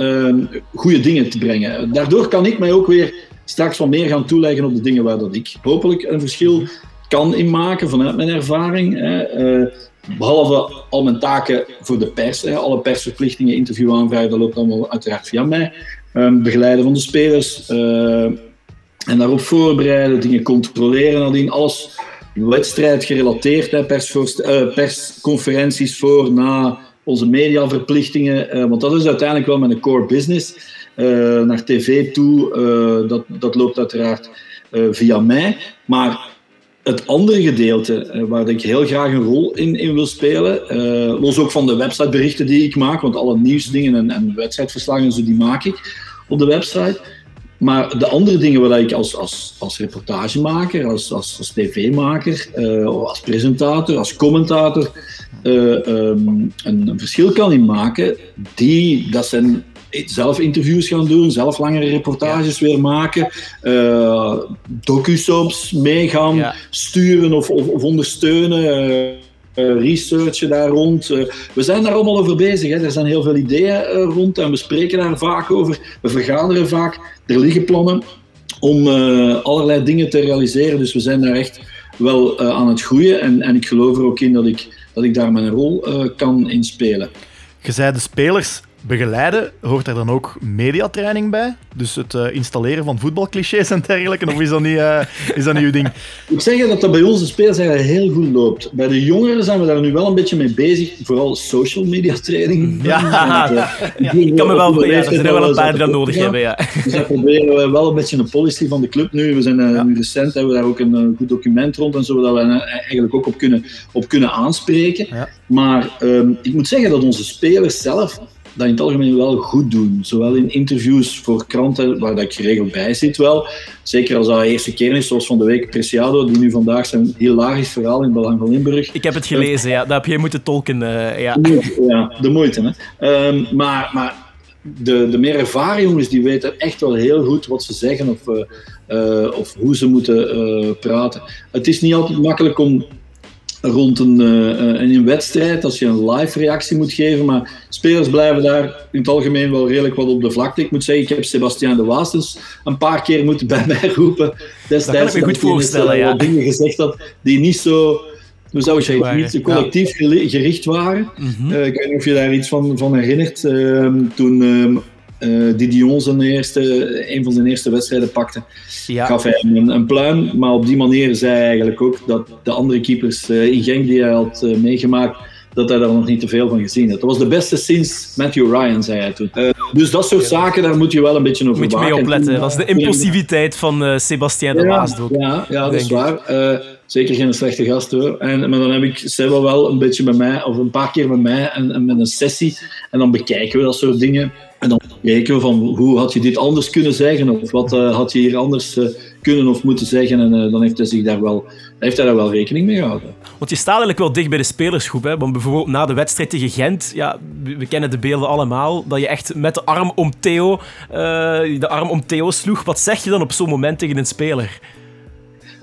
goede dingen te brengen. Daardoor kan ik mij ook weer straks wat meer gaan toeleggen op de dingen waar dat ik hopelijk een verschil kan inmaken vanuit mijn ervaring. Hè. Behalve al mijn taken voor de pers, hè. alle persverplichtingen, interview aanvragen, dat loopt allemaal uiteraard via mij. Um, begeleiden van de spelers uh, en daarop voorbereiden, dingen controleren, nadien alles wedstrijd gerelateerd, uh, persconferenties voor, na onze mediaverplichtingen. Uh, want dat is uiteindelijk wel mijn core business. Naar tv toe, dat, dat loopt uiteraard via mij. Maar het andere gedeelte, waar ik heel graag een rol in, in wil spelen, los ook van de websiteberichten die ik maak, want alle nieuwsdingen en, en wedstrijdverslagen zo, die maak ik op de website. Maar de andere dingen waar ik als, als, als reportagemaker, als, als, tv-maker, uh, als presentator, als commentator een, een, verschil kan in maken, die, dat zijn zelf interviews gaan doen, zelf langere reportages ja. weer maken, uh, docu-soaps mee gaan ja. sturen of, of, of ondersteunen. Uh, researchen daar rond. We zijn daar allemaal over bezig. Hè. Er zijn heel veel ideeën rond en we spreken daar vaak over. We vergaderen vaak. Er liggen plannen om allerlei dingen te realiseren. Dus we zijn daar echt wel aan het groeien. En, en ik geloof er ook in dat ik, dat ik daar mijn rol kan inspelen. Je zei de spelers begeleiden, hoort daar dan ook mediatraining bij? Dus het uh, installeren van voetbalclichés en dergelijke? Of is dat niet, uh, is dat niet uw ding? Ik zeg dat dat bij onze spelers eigenlijk heel goed loopt. Bij de jongeren zijn we daar nu wel een beetje mee bezig. Vooral social media training. Ja, ja. ik kan me wel... Ja, er zijn er wel een paar die dat nodig hebben, ja. Dus daar proberen we wel een beetje een policy van de club nu. We zijn uh, ja. nu recent, hebben we daar ook een, goed document rond en zo, dat we eigenlijk ook op kunnen, op kunnen aanspreken. Ja. Maar um, ik moet zeggen dat onze spelers zelf dat in het algemeen wel goed doen. Zowel in interviews voor kranten, waar dat ik geregeld bij zit wel. Zeker als dat de eerste keer is, zoals van de week Preciado, die nu vandaag zijn hilarisch verhaal in Belang van Limburg. Ik heb het gelezen, ja. Dat heb jij moeten tolken. Uh, ja. ja, de moeite. Hè. Um, maar, maar de, de meer ervaren jongens, die weten echt wel heel goed wat ze zeggen of, uh, of hoe ze moeten praten. Het is niet altijd makkelijk om rond een, uh, een wedstrijd, als je een live reactie moet geven. Maar spelers blijven daar in het algemeen wel redelijk wat op de vlakte. Ik moet zeggen, ik heb Sebastian de Waastens een paar keer moeten bij mij roepen. Destijds, dat kan ik me goed voorstellen, ja. dingen gezegd had die niet zo... Hoe zou je zeggen, niet collectief gericht waren. Mm -hmm. uh, ik weet niet of je daar iets van, van herinnert. Uh, toen uh, uh, Didion zijn eerste, een van zijn eerste wedstrijden pakte, ja. gaf hij een, een, pluim. Maar op die manier zei hij eigenlijk ook dat de andere keepers uh, in Genk die hij had uh, meegemaakt, dat hij daar nog niet te veel van gezien had. Dat was de beste sinds Matthew Ryan, zei hij toen. dus dat soort zaken, daar moet je wel een beetje over Moet je mee opletten. Dat is de impulsiviteit van Sebastien de Waas ook. Ja, ja dat is waar. Zeker geen slechte gast hoor. En, maar dan heb ik Seba wel een beetje bij mij, of een paar keer bij mij, en, en met een sessie. En dan bekijken we dat soort dingen. En dan kijken van hoe had je dit anders kunnen zeggen, of wat uh, had je hier anders uh, kunnen of moeten zeggen. En uh, dan heeft hij, zich daar wel, heeft hij daar wel rekening mee gehouden. Want je staat eigenlijk wel dicht bij de spelersgroep. Hè? Want bijvoorbeeld na de wedstrijd tegen Gent, ja, we kennen de beelden allemaal, dat je echt met de arm om Theo, de arm om Theo sloeg. Wat zeg je dan op zo'n moment tegen een speler?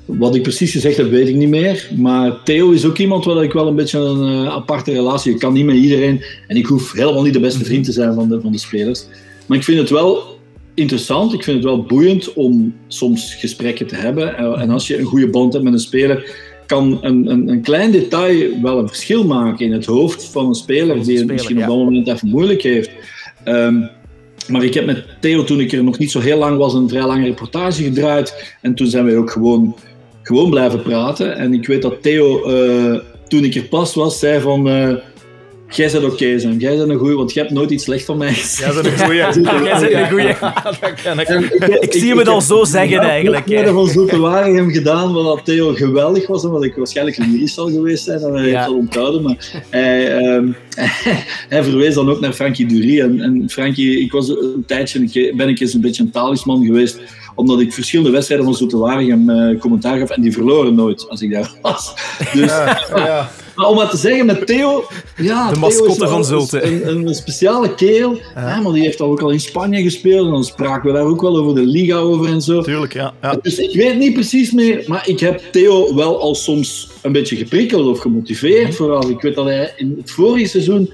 Wat ik precies gezegd heb, weet ik niet meer. Maar Theo is ook iemand waar ik wel een beetje een uh, aparte relatie. Ik kan niet met iedereen. En ik hoef helemaal niet de beste vriend te zijn van de, van de spelers. Maar ik vind het wel interessant. Ik vind het wel boeiend om soms gesprekken te hebben. En als je een goede band hebt met een speler, kan een, een, een klein detail wel een verschil maken in het hoofd van een speler die het misschien op dat moment even moeilijk heeft. Um, maar ik heb met Theo, toen ik er nog niet zo heel lang was, een vrij lange reportage gedraaid. En toen zijn wij ook gewoon gewoon blijven praten. En ik weet dat Theo, uh, toen ik er pas was, zei van... Jij bent oké, okay, zijn. Jij bent een goeie, want je hebt nooit iets slecht van mij gezegd. Jij bent een goeie. Jij bent een goeie. ik. Ik, ik, zie hem het al zo zeggen, eigenlijk. Ik heb van Zoete Waregem gedaan, wat Theo geweldig was. Omdat ik waarschijnlijk lyrisch zal geweest zijn. En hij heeft al onthouden. Maar hij, um, hij verwees dan ook naar Frankie Dury. En, en Frankie, ik was een tijdje, ben ik eens een beetje een talisman geweest omdat ik verschillende wedstrijden van Zoete Waregem uh, commentaar gaf en die verloren nooit als ik daar was. Dus, ja, ja. Maar om maar te zeggen, met Theo... Ja, de mascotte van Zulte. Een, een, speciale kerel, ja. maar die heeft al ook al in Spanje gespeeld en dan spraken we daar ook wel over de Liga over en zo. Tuurlijk, ja. ja. Dus ik weet niet precies meer, maar ik heb Theo wel al soms een beetje geprikkeld of gemotiveerd. Mm Vooral, ik weet dat hij in het vorige seizoen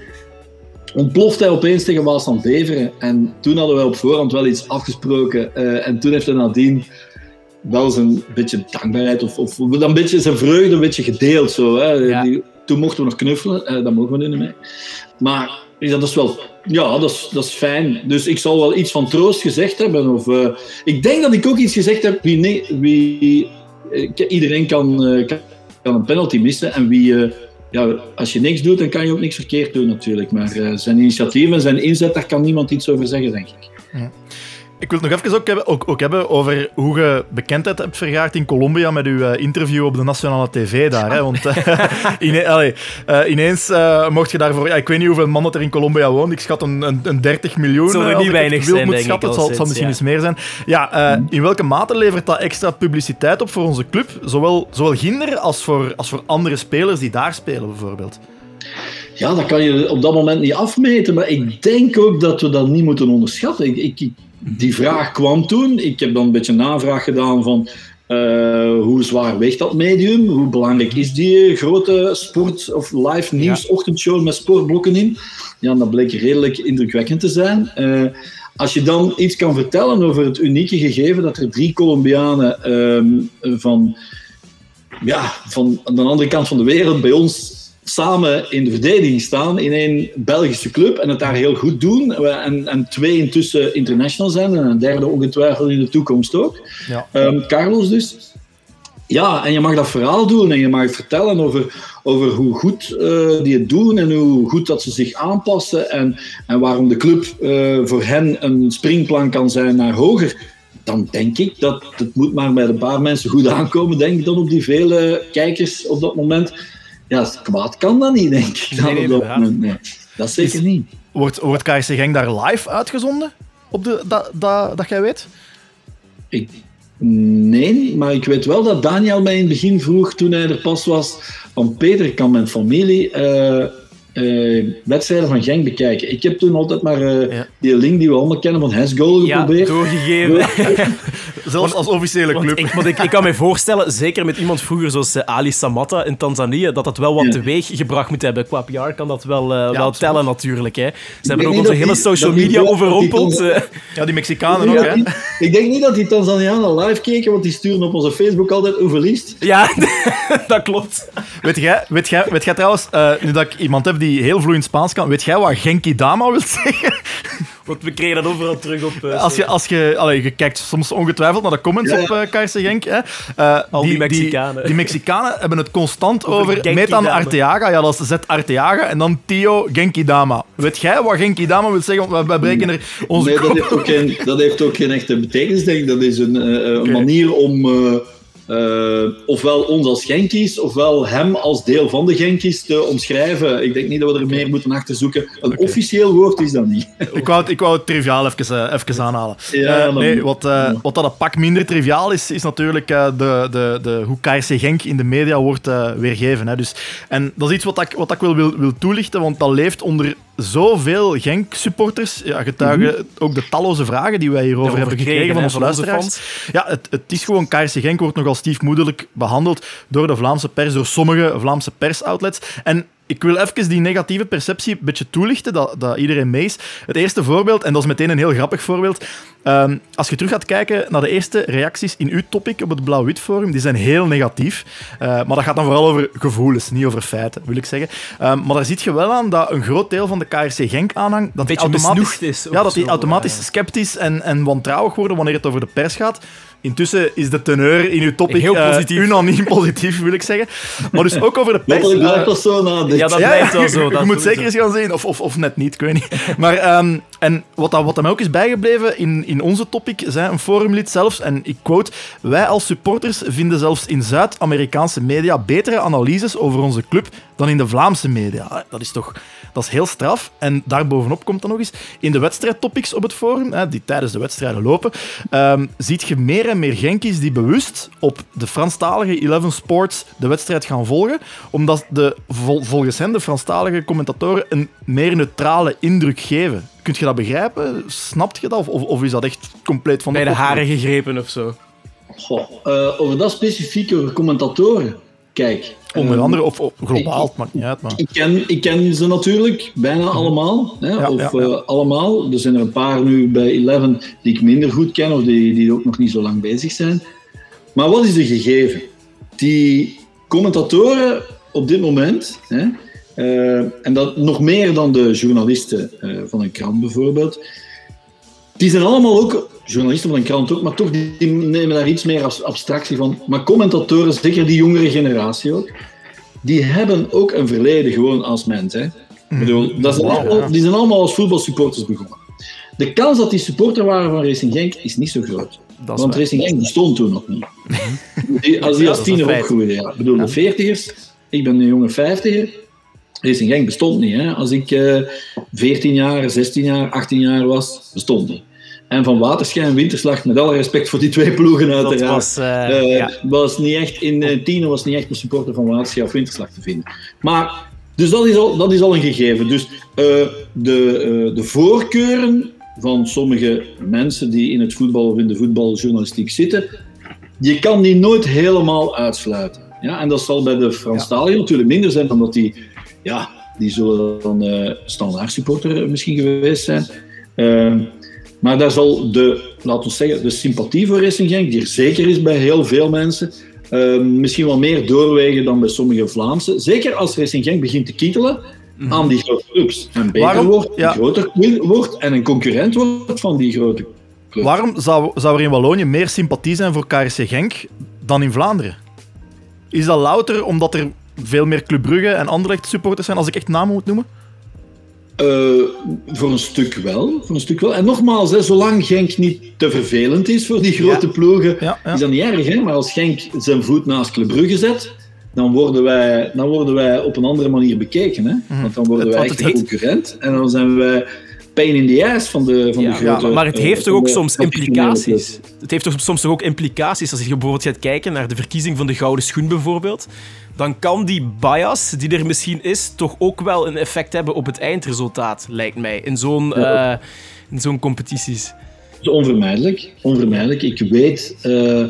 ontploft hij opeens tegen Waasland Beveren. En toen hadden wij op voorhand wel iets afgesproken. Uh, en toen heeft hij nadien wel een beetje dankbaarheid of, of een beetje zijn vreugde een beetje gedeeld. Zo, hè. Ja. Die, toen mochten we nog knuffelen, uh, dat mogen we nu niet meer. Maar dat is wel, ja, dat is, dat is fijn. Dus ik zal wel iets van troost gezegd hebben. Of, uh, ik denk dat ik ook iets gezegd heb. Wie, nee, wie, iedereen kan, kan, kan, een penalty missen en wie ja, als je niks doet, dan kan je ook niks verkeerd doen natuurlijk. Maar zijn initiatief en zijn inzet, daar kan niemand iets over zeggen, denk ik. Ja. Ik wil het nog even ook hebben, ook, ook hebben over hoe je bekendheid hebt vergaard in Colombia met uw uh, interview op de nationale tv daar. Hè? Want ine allee, uh, ineens mocht je daarvoor... Ja, ik weet niet hoeveel man dat er in Colombia woont. Ik schat een, een, een 30 miljoen. Het zal er niet weinig zijn, moet schatten. Het zal, het zal misschien ja. eens meer zijn. Ja, in welke mate levert dat extra publiciteit op voor onze club? Zowel, zowel Ginder als voor, als voor andere spelers die daar spelen, bijvoorbeeld. Ja, dat kan je op dat moment niet afmeten. Maar ik denk ook dat we dat niet moeten onderschatten. Ik, ik, die vraag kwam toen. Ik heb dan een beetje navraag gedaan van uh, hoe zwaar weegt dat medium? Hoe belangrijk is die grote sport- of live nieuws-ochtendshow met sportblokken in? Ja, dat bleek redelijk indrukwekkend te zijn. Uh, als je dan iets kan vertellen over het unieke gegeven dat er drie Colombianen um, van, ja, van aan de andere kant van de wereld bij ons samen in de verdediging staan in één Belgische club en het daar heel goed doen. En, en twee intussen international zijn en een derde ongetwijfeld in de toekomst ook. Ja. Um, Carlos dus. Ja, en je mag dat verhaal doen en je mag vertellen over, over hoe goed uh, die het doen en hoe goed dat ze zich aanpassen en, en waarom de club uh, voor hen een springplan kan zijn naar hoger. Dan denk ik dat het moet maar bij een paar mensen goed aankomen, denk ik dan op die vele kijkers op dat moment ja, kwaad kan dat niet, denk ik. Nee, nee, nee. Dat zeker niet. Wordt, wordt KRC Genk daar live uitgezonden? Op de, dat, dat, dat jij weet? Ik, nee, maar ik weet wel dat Daniel mij in het begin vroeg, toen hij er pas was, van Peter, kan mijn familie eh, eh, wedstrijden van Genk bekijken. Ik heb toen altijd maar eh, Ja. die link die we allemaal kennen van Hesgoal Ja, geprobeerd. doorgegeven. Zelfs als officiële Want club. ik, want ik, ik kan me voorstellen, zeker met iemand vroeger zoals eh, Ali Samatta in Tanzania, dat dat wel wat Ja. teweeg gebracht moet hebben. Qua PR kan dat wel, eh, wel absoluut. tellen natuurlijk. Hè. Ze hebben ook onze hele die- social media die overrompeld. Ja, die Mexicanen ook, hè? Ik denk niet dat die Tanzanianen live keken, want die sturen op onze Facebook altijd hoe verliest. Ja, dat klopt. Weet jij, weet jij, weet jij trouwens, eh, nu dat ik iemand heb die heel vloeiend Spaans kan, weet jij wat Genki Dama wil zeggen? Want we kregen dat overal terug op. eh, Als je, als je, allee, je kijkt soms ongetwijfeld naar de comments Ja. op uh, Genk. Hè. Eh, Al die Mexicanen. Die, Mexicanen hebben het constant Over over, Metan. Arteaga. Ja, dat is Z Arteaga. En dan Tio Genki Dama. Weet jij wat Genki Dama wil zeggen? Want wij breken er onze Nee, dat heeft, ook geen, dat heeft ook geen echte betekenis, denk ik. Dat is een, eh, manier om eh, ofwel ons als Genkies, ofwel hem als deel van de Genkies te omschrijven. Ik denk niet dat we er meer moeten achter zoeken. Een officieel woord is dat niet. Ik wou, het, ik wou het triviaal even, eh, even aanhalen. Ja, Eh, nee, wat, eh, wat dat een pak minder triviaal is, is natuurlijk eh, de, de, de, hoe KRC Genk in de media wordt weergegeven. Hè. Dus, en dat is iets wat ik, wat ik wil, wil, wil toelichten, want dat leeft onder zoveel Genk-supporters. Ja, getuigen ook de talloze vragen die wij hierover hebben gekregen van onze luisteraars. Ja, het, het is gewoon, KRC Genk wordt nogal stiefmoederlijk behandeld door de Vlaamse pers, door sommige Vlaamse persoutlets. En ik wil even die negatieve perceptie een beetje toelichten, dat, dat iedereen mee is. Het eerste voorbeeld, en dat is meteen een heel grappig voorbeeld. Ehm, als je terug gaat kijken naar de eerste reacties in uw topic op het Blauw-Wit Forum, die zijn heel negatief. Eh, maar dat gaat dan vooral over gevoelens, niet over feiten, wil ik zeggen. Ehm, maar daar ziet je wel aan dat een groot deel van de KRC Genk-aanhang... Dat die Beetje automatisch, is Ja, dat die automatisch sceptisch en, en wantrouwig worden wanneer het over de pers gaat. Intussen is de teneur in uw topic Heel eh, positief. unaniem positief, wil ik zeggen. Maar dus ook over de pers. Letterlijk eh, blijft dat zo nadenken. Ja, dat blijft wel je- zo. Je, dat moet sowieso. zeker eens gaan zien, of, of, of net niet, ik weet niet. Maar, ehm, en wat, dat, wat ook is bijgebleven in, in onze topic, zei een forumlid zelfs, en ik quote, wij als supporters vinden zelfs in Zuid-Amerikaanse media betere analyses over onze club dan in de Vlaamse media. Dat is toch dat is heel straf. En daarbovenop komt dan nog eens, in de wedstrijdtopics op het forum, die tijdens de wedstrijden lopen, ehm, ziet je meer en meer Genkies die bewust op de Franstalige Eleven Sports de wedstrijd gaan volgen, omdat de, vol- volgens hen de Franstalige commentatoren een meer neutrale indruk geven. Kunt je dat begrijpen? Snapt je dat? Of, of, is dat echt compleet van Bij de kop? haren gegrepen of zo. Goh, eh, over dat specifiek, over commentatoren. Kijk. Onder eh, andere, of, of globaal, het maakt niet uit. Maar... Ik ken, ik ken ze natuurlijk, bijna allemaal. Hè? Ja, of ja, ja. eh, allemaal. Er zijn er een paar nu bij Eleven die ik minder goed ken of die, die ook nog niet zo lang bezig zijn. Maar wat is er gegeven? Die commentatoren op dit moment, hè, en dat nog meer dan de journalisten eh, van een krant bijvoorbeeld, die zijn allemaal ook, journalisten van een krant ook, maar toch die, die nemen daar iets meer als abstractie van. Maar commentatoren, zeker die jongere generatie ook, die hebben ook een verleden gewoon als mens. Hè. Ik bedoel, dat zijn allemaal, die zijn allemaal als voetbalsupporters begonnen. De kans dat die supporter waren van Racing Genk is niet zo groot. Dat Want. Racing Genk bestond toen nog niet. Die- als die als tiener opgroeide. Ja. Ik bedoel, de veertigers, ik ben een jonge vijftiger. Racing Genk bestond niet. Hè. Als ik eh 14 jaar, 16 jaar, 18 jaar was, bestond niet. En van Waterschijn, Winterslag, met alle respect voor die twee ploegen uiteraard. Dat was... eh, Eh, ja. was niet echt in uh, Tino was niet echt een supporter van Waterschap of Winterslag te vinden. Maar, dus dat is al, dat is al een gegeven. Dus eh, de, eh, de voorkeuren van sommige mensen die in het voetbal of in de voetbaljournalistiek zitten, je kan die nooit helemaal uitsluiten. Ja, en dat zal bij de Franstaligen natuurlijk minder zijn, omdat die, ja, die zullen dan eh standaard supporter misschien geweest zijn. Eh, maar daar zal de, laten we zeggen, de sympathie voor Racing Genk, die er zeker is bij heel veel mensen, eh, misschien wel meer doorwegen dan bij sommige Vlaamse. Zeker als Racing Genk begint te kietelen aan die grote clubs. En beter Waarom? wordt, Ja. groter wordt en een concurrent wordt van die grote clubs. Waarom zou, zou er in Wallonië meer sympathie zijn voor KRC Genk dan in Vlaanderen? Is dat louter omdat er veel meer Club Brugge en Anderlecht supporters zijn, als ik echt namen moet noemen? Eh, voor een stuk wel. Voor een stuk wel. En nogmaals, hè, zolang Genk niet te vervelend is voor die grote ploegen, Ja, ja. is dat niet erg. Hè? Maar als Genk zijn voet naast Club Brugge zet, dan worden wij, dan worden wij op een andere manier bekeken. Hè? Want dan worden wij echt concurrent en dan zijn wij pain in the ass van de, van Ja, de grote... maar het eh, heeft toch ook de soms implicaties? Het heeft toch soms toch ook implicaties als je bijvoorbeeld gaat kijken naar de verkiezing van de Gouden Schoen bijvoorbeeld. Dan kan die bias die er misschien is, toch ook wel een effect hebben op het eindresultaat, lijkt mij, in zo'n Ja. eh, in zo'n competities. Het is onvermijdelijk. onvermijdelijk. Ik weet eh,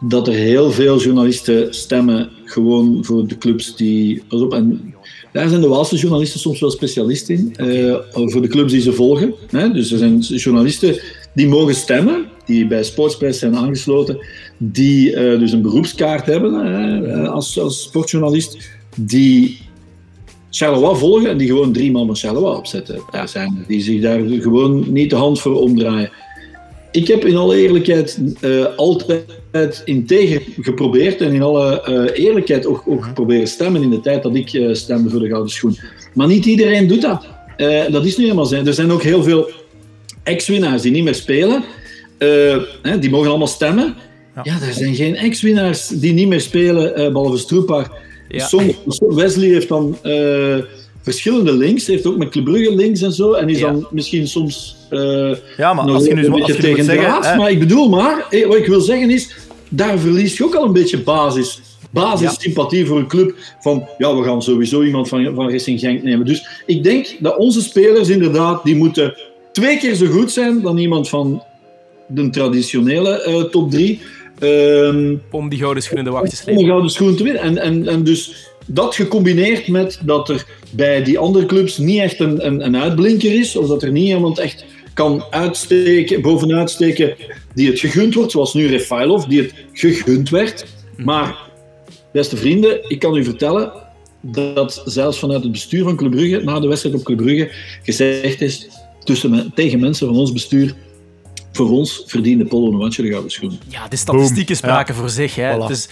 dat er heel veel journalisten stemmen gewoon voor de clubs die... Pas op, en daar zijn de Waalse journalisten soms wel specialist in. eh, voor de clubs die ze volgen. Hè? Dus er zijn journalisten die mogen stemmen, die bij Sportspress zijn aangesloten, die eh, dus een beroepskaart hebben eh, als, als sportjournalist, die Charleroi volgen en die gewoon drie man van Charleroi opzetten. Daar zijn, die zich daar gewoon niet de hand voor omdraaien. Ik heb in alle eerlijkheid altijd integer geprobeerd en in alle eh, eerlijkheid ook, ook geprobeerd stemmen in de tijd dat ik eh, stemde voor de Gouden Schoen. Maar niet iedereen doet dat. Eh, dat is nu helemaal zo. Er zijn ook heel veel ex-winnaars die niet meer spelen. Eh, hè, die mogen allemaal stemmen. Ja, er zijn geen ex-winnaars die niet meer spelen, eh, behalve Stroepar. Ja. Wesley heeft dan eh, verschillende links, heeft ook met Club Brugge links en zo, en is Ja. dan misschien soms eh, Ja, maar nog als je nu een zo- als beetje je nu moet tegen zeggen. Maar ik bedoel maar, eh, wat ik wil zeggen is, daar verlies je ook al een beetje basis. Basissympathie voor een club van, ja, we gaan sowieso iemand van, van Racing Genk nemen. Dus ik denk dat onze spelers inderdaad, die moeten twee keer zo goed zijn dan iemand van de traditionele eh, top drie. Ehm, Om die Gouden Schoen in de wacht te om slepen. een gouden schoen te winnen. En, en, en dus dat gecombineerd met dat er bij die andere clubs niet echt een, een, een uitblinker is, of dat er niet iemand echt kan uitsteken, bovenuit steken die het gegund wordt, zoals nu Refailov, die het gegund werd. Maar, beste vrienden, ik kan u vertellen dat zelfs vanuit het bestuur van Club Brugge, na de wedstrijd op Club Brugge, gezegd is tussen, tegen mensen van ons bestuur, voor ons verdiende Polo Novatje de gouden schoen. Ja, de statistieken Boom. spraken voor zich. Hè. Voilà. Het is,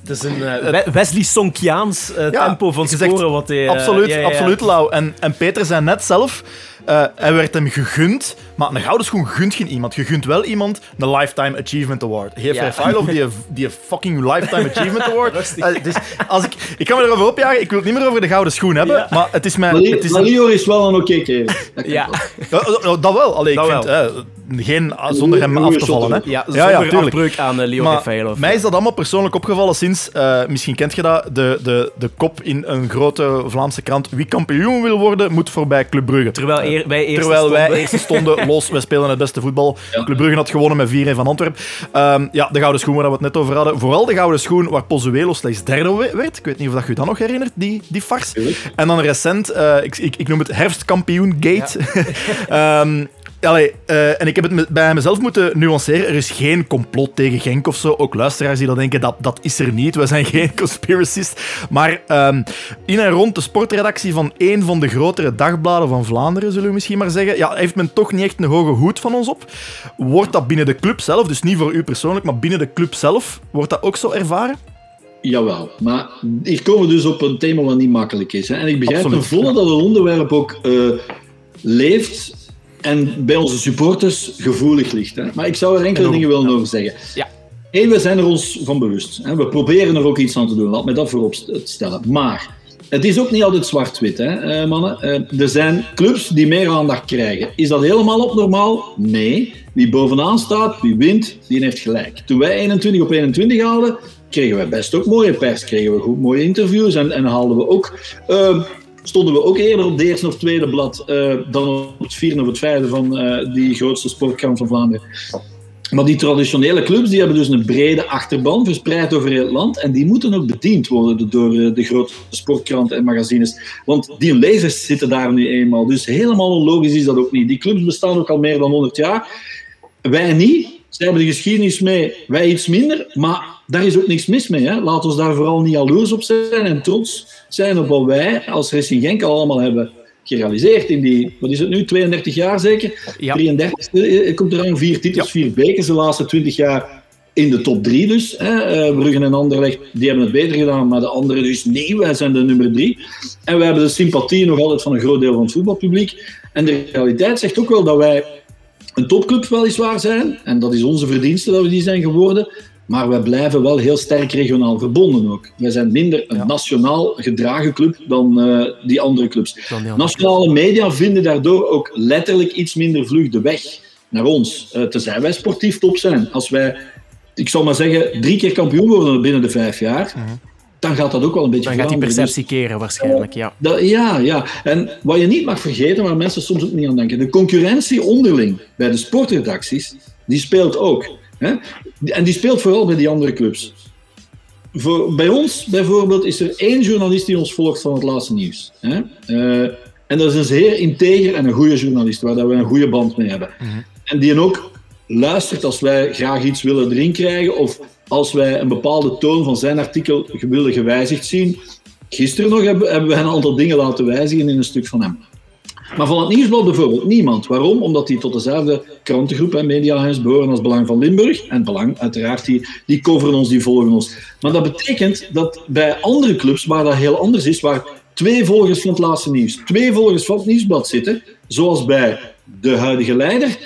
het is een eh, We- Wesley Sonkiaans eh, Ja, tempo van scoren. Wat hij, eh, absoluut, ja, ja, ja. absoluut, Lau. En, en Peter zei net zelf, eh, hij werd hem gegund, maar een gouden schoen gunt geen iemand. Je gunt wel iemand een Lifetime Achievement Award. Geef Ja. Rafailov die, die fucking Lifetime Achievement Award. Eh, dus als ik, ik kan me erover opjagen, ik wil het niet meer over de gouden schoen hebben, maar het is mijn... Maar Het is is wel een oké kerel. Dat kan Ja. ja, dat wel. Allee, ik Dat vind, wel. Geen, zonder hem af te vallen. Hè. Ja, ja, zonder tuurlijk. afbreuk aan eh, Leo Maar mij is dat allemaal persoonlijk opgevallen sinds, eh, misschien kent je dat, de, de, de kop in een grote Vlaamse krant. Wie kampioen wil worden, moet voorbij Club Brugge. Terwijl eer- wij eerst Terwijl wij stonden. eerst stonden, los, wij spelen het beste voetbal. Ja. Club Brugge had gewonnen met 4-1 van Antwerpen. Ehm, ja, de gouden schoen waar we het net over hadden. Vooral de gouden schoen waar Pozuelo slechts derde we- werd. Ik weet niet of dat je dat nog herinnert, die, die fars. Tuurlijk. En dan recent, eh, ik, ik, ik noem het herfstkampioen gate. Ehm, allee, eh, en ik heb het me- bij mezelf moeten nuanceren. Er is geen complot tegen Genk of zo. Ook luisteraars die dat denken, dat, dat is er niet. We zijn geen conspiracist. Maar ehm, in en rond de sportredactie van één van de grotere dagbladen van Vlaanderen, zullen we misschien maar zeggen, ja, heeft men toch niet echt een hoge hoed van ons op. Wordt dat binnen de club zelf, dus niet voor u persoonlijk, maar binnen de club zelf, wordt dat ook zo ervaren? Jawel, maar hier komen we dus op een thema wat niet makkelijk is. Hè. En ik begrijp ten volle dat het onderwerp ook eh, leeft en bij onze supporters gevoelig ligt. Hè. Maar ik zou er enkele dingen willen over zeggen. Ja. Eén, we zijn er ons van bewust. Hè. We proberen er ook iets aan te doen, laat me dat voorop st- stellen. Maar het is ook niet altijd zwart-wit, hè, eh, mannen. Eh, er zijn clubs die meer aandacht krijgen. Is dat helemaal op normaal? Nee. Wie bovenaan staat, wie wint, die heeft gelijk. Toen wij 21 op 21 haalden, kregen we best ook mooie pers, kregen we goed mooie interviews en, en haalden we ook... eh, stonden we ook eerder op de eerste of tweede blad eh, dan op het vierde of het vijfde van eh, die grootste sportkrant van Vlaanderen. Maar die traditionele clubs die hebben dus een brede achterban verspreid over het land. En die moeten ook bediend worden door eh, de grote sportkranten en magazines. Want die lezers zitten daar nu eenmaal. Dus helemaal onlogisch is dat ook niet. Die clubs bestaan ook al meer dan 100 jaar. Wij niet. Zij hebben de geschiedenis mee, wij iets minder. Maar daar is ook niks mis mee. Hè. Laat ons daar vooral niet jaloers op zijn en trots zijn op wat wij als Racing Genk al allemaal hebben gerealiseerd in die, wat is het nu, 32 jaar zeker? Ja. 33 eh, komt er aan, vier titels, vier bekers de laatste 20 jaar in de top drie dus. Hè. Eh, Bruggen en Anderlecht, die hebben het beter gedaan, maar de anderen dus nee, wij zijn de nummer drie. En we hebben de sympathie nog altijd van een groot deel van het voetbalpubliek. En de realiteit zegt ook wel dat wij een topclub weliswaar zijn, en dat is onze verdienste dat we die zijn geworden, Maar we blijven wel heel sterk regionaal verbonden ook. Wij zijn minder een nationaal gedragen club dan uh, die andere clubs. Dan die andere Nationale media vinden daardoor ook letterlijk iets minder vlug de weg naar ons. Uh, tenzij wij sportief top zijn. Als wij, ik zal maar zeggen, drie keer kampioen worden binnen de vijf jaar, Mhm. Dan gaat dat ook wel een beetje Dan gaat die. Dus- perceptie keren waarschijnlijk, ja. dat, ja, ja. En wat je niet mag vergeten, waar mensen soms ook niet aan denken, de concurrentie onderling bij de sportredacties, die speelt ook. Hè? En die speelt vooral bij die andere clubs. Voor, bij ons bijvoorbeeld is er één journalist die ons volgt van het laatste nieuws. Hè? Eh, en dat is een zeer integer en een goede journalist, waar dat we een goede band mee hebben. En die ook luistert als wij graag iets willen erin krijgen, of als wij een bepaalde toon van zijn artikel willen gewijzigd zien. Gisteren nog hebben, hebben wij een aantal dingen laten wijzigen in een stuk van hem. Maar van het nieuwsblad bijvoorbeeld niemand. Waarom? Omdat die tot dezelfde krantengroep en mediahuis behoren als Belang van Limburg. En Belang, uiteraard, die, die coveren ons, die volgen ons. Maar dat betekent dat bij andere clubs, waar dat heel anders is, waar twee volgers van het laatste nieuws, twee volgers van het nieuwsblad zitten, zoals bij de huidige leider,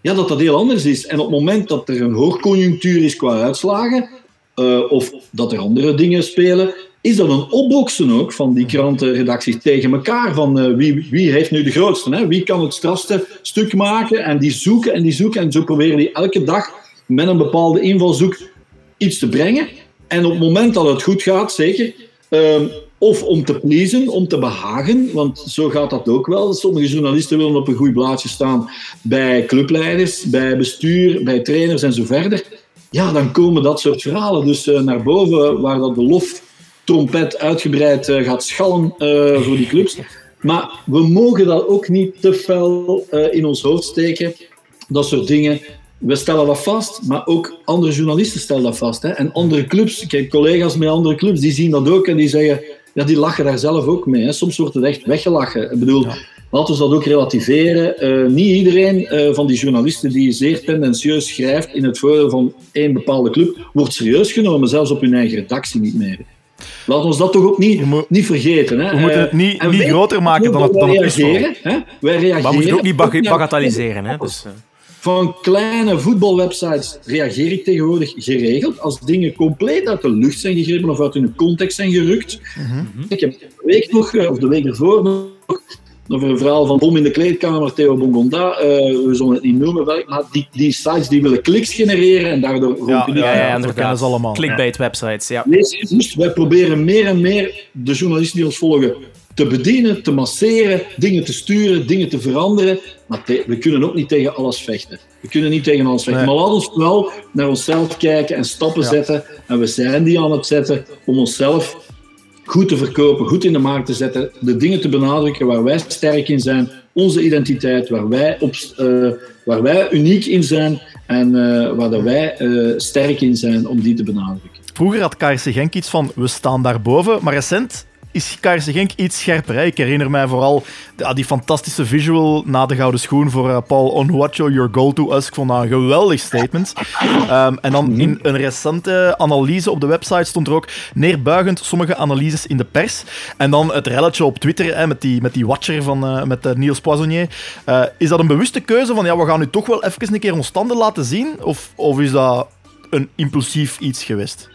ja, dat dat heel anders is. En op het moment dat er een hoogconjunctuur is qua uitslagen, uh, of dat er andere dingen spelen, is dat een opboksen ook van die krantenredacties tegen elkaar. Van uh, wie, wie heeft nu de grootste? Hè? Wie kan het strafste stuk maken? En die zoeken en die zoeken. En zo proberen die elke dag met een bepaalde invalshoek iets te brengen. En op het moment dat het goed gaat, zeker. Uh, of om te pleasen, om te behagen, want zo gaat dat ook wel. Sommige journalisten willen op een goed blaadje staan bij clubleiders, bij bestuur, bij trainers en zo verder. Ja, dan komen dat soort verhalen dus uh, naar boven, waar dat de lof trompet uitgebreid uh, gaat schallen uh, voor die clubs. Maar we mogen dat ook niet te fel in ons hoofd steken. Dat soort dingen. We stellen dat vast, maar ook andere journalisten stellen dat vast. Hè. En andere clubs, ik heb collega's met andere clubs, die zien dat ook en die zeggen, ja, die lachen daar zelf ook mee. Hè. Soms wordt het echt weggelachen. Ik bedoel, ja. laten we dat ook relativeren. niet iedereen van die journalisten die zeer tendentieus schrijft in het voordeel van één bepaalde club, wordt serieus genomen, zelfs op hun eigen redactie niet meer. Laat ons dat toch ook niet, niet vergeten. Hè. We moeten het niet, uh, niet groter maken dan het, dan het is. Hè. Wij reageren. Maar we moeten ook niet bag bagatelliseren. Hè. Dus. Van kleine voetbalwebsites reageer ik tegenwoordig geregeld. Als dingen compleet uit de lucht zijn gegrepen of uit hun context zijn gerukt. Mm -hmm. Ik heb de week nog, of de week ervoor nog, over een verhaal van Bom in de kleedkamer, Theo Bongonda. Uh, we zullen het niet noemen, maar die, die sites die willen kliks genereren en daardoor... Ja, ja, ja, ja inderdaad. allemaal. Clickbait websites, ja. Dus, wij proberen meer en meer de journalisten die ons volgen te bedienen, te masseren, dingen te sturen, dingen te veranderen. Maar we kunnen ook niet tegen alles vechten. We kunnen niet tegen alles vechten. Nee. Maar laat ons wel naar onszelf kijken en stappen ja. zetten. En we zijn die aan het zetten om onszelf goed te verkopen, goed in de markt te zetten, de dingen te benadrukken waar wij sterk in zijn, onze identiteit, waar wij, op, uh, waar wij uniek in zijn en uh, waar dat wij uh, sterk in zijn om die te benadrukken. Vroeger had KRC Genk iets van we staan daarboven, maar recent is KRC Genk iets scherper. Ik herinner mij vooral die fantastische visual na de gouden schoen voor uh, Paul Onuachu, Your Goal to Us. Ik vond dat een geweldig statement. Um, en dan in een recente analyse op de website stond er ook neerbuigend sommige analyses in de pers. En dan het relletje op Twitter hè, met, die, met die watcher van uh, met, uh, Niels Poissonnier. Is dat een bewuste keuze van ja, we gaan nu toch wel even een keer ons standen laten zien? Of, of is dat een impulsief iets geweest?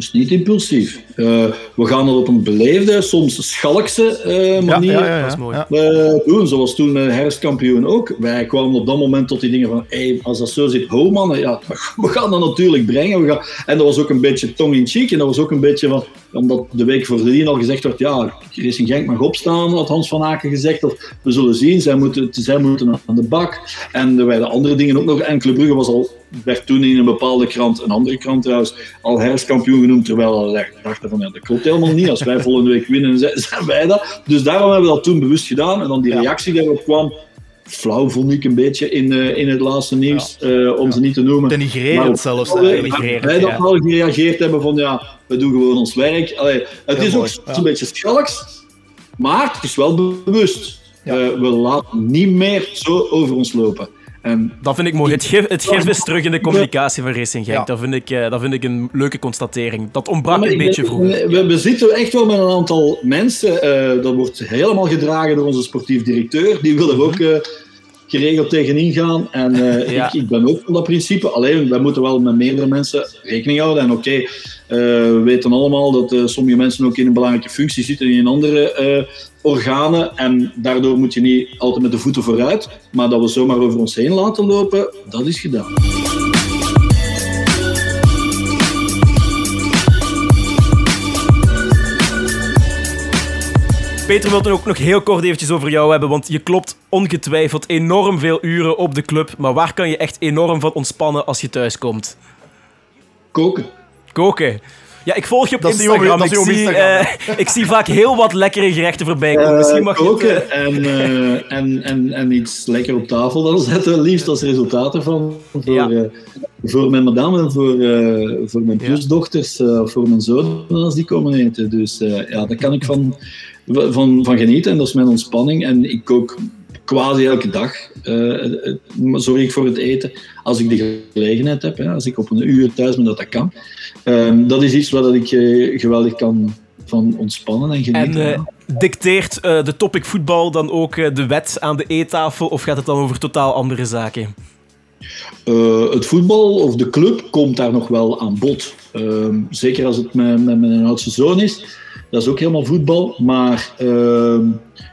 Dus niet impulsief. Uh, we gaan het op een beleefde, soms schalkse uh, manier ja, ja, ja, uh, doen. Zoals toen herfstkampioen ook. Wij kwamen op dat moment tot die dingen van hey, als dat zo zit, ho mannen, ja, we gaan dat natuurlijk brengen. We gaan... En dat was ook een beetje tong-in-cheek. En dat was ook een beetje van, omdat de week voordien al gezegd werd, ja, Racing Genk mag opstaan, had Hans van Aken gezegd. Of we zullen zien, zij moeten, zij moeten aan de bak. En er werden andere dingen ook nog. En Club Brugge was al werd toen in een bepaalde krant, een andere krant trouwens, al herfstkampioen genoemd, terwijl we dachten van, ja, dat klopt helemaal niet. Als wij volgende week winnen, zijn wij dat. Dus daarom hebben we dat toen bewust gedaan. En dan die reactie die erop kwam, flauw vond ik een beetje in, uh, in het laatste nieuws, ja. uh, om ja. ze niet te noemen. Denigrerend zelfs. Wij, wij dat al gereageerd hebben van, ja, we doen gewoon ons werk. Allee, het Heel is mooi. ook een beetje schalks, maar het is wel bewust. Uh, we laten niet meer zo over ons lopen. En dat vind ik mooi. Het gif, het gif is terug in de communicatie van Racing Genk. Ja. Dat, vind ik, uh, dat vind ik een leuke constatering. Dat ontbrak ja, een beetje vroeger. We, we, zitten echt wel met een aantal mensen. Uh, dat wordt helemaal gedragen door onze sportief directeur. Die wil er ook uh, geregeld tegenin gaan. En eh, Ja. ik, ik ben ook van dat principe. Alleen, wij moeten wel met meerdere mensen rekening houden. En oké, eh, we weten allemaal dat eh, sommige mensen ook in een belangrijke functie zitten in andere eh, organen. En daardoor moet je niet altijd met de voeten vooruit. Maar dat we zomaar over ons heen laten lopen, dat is gedaan. Peter wil het ook nog heel kort eventjes over jou hebben, want je klopt ongetwijfeld enorm veel uren op de club. Maar waar kan je echt enorm van ontspannen als je thuis komt? Koken. Koken. Ja, ik volg je op Dat Instagram. ik, zie, Instagram, eh, ik zie vaak heel wat lekkere gerechten voorbij komen. Misschien mag Eh, je het, koken eh, en, eh, en, en, en iets lekker op tafel dan zetten, liefst als resultaat ervan. Voor, Ja. eh, voor mijn madame en voor, eh, voor mijn plusdochters, eh, voor mijn zoon als die komen eten. Dus eh, ja, daar kan ik van, van, van genieten en dat is mijn ontspanning. En ik kook quasi elke dag. eh, eh, zorg ik voor het eten als ik de gelegenheid heb. Hè, als ik op een uur thuis ben dat dat kan. Ehm, dat is iets waar dat ik eh, geweldig kan van ontspannen en genieten. En eh, dicteert de topic voetbal dan ook de wet aan de eettafel of gaat het dan over totaal andere zaken? Het voetbal of de club komt daar nog wel aan bod. Ehm, zeker als het met, met mijn oudste zoon is. Dat is ook helemaal voetbal. Maar ehm,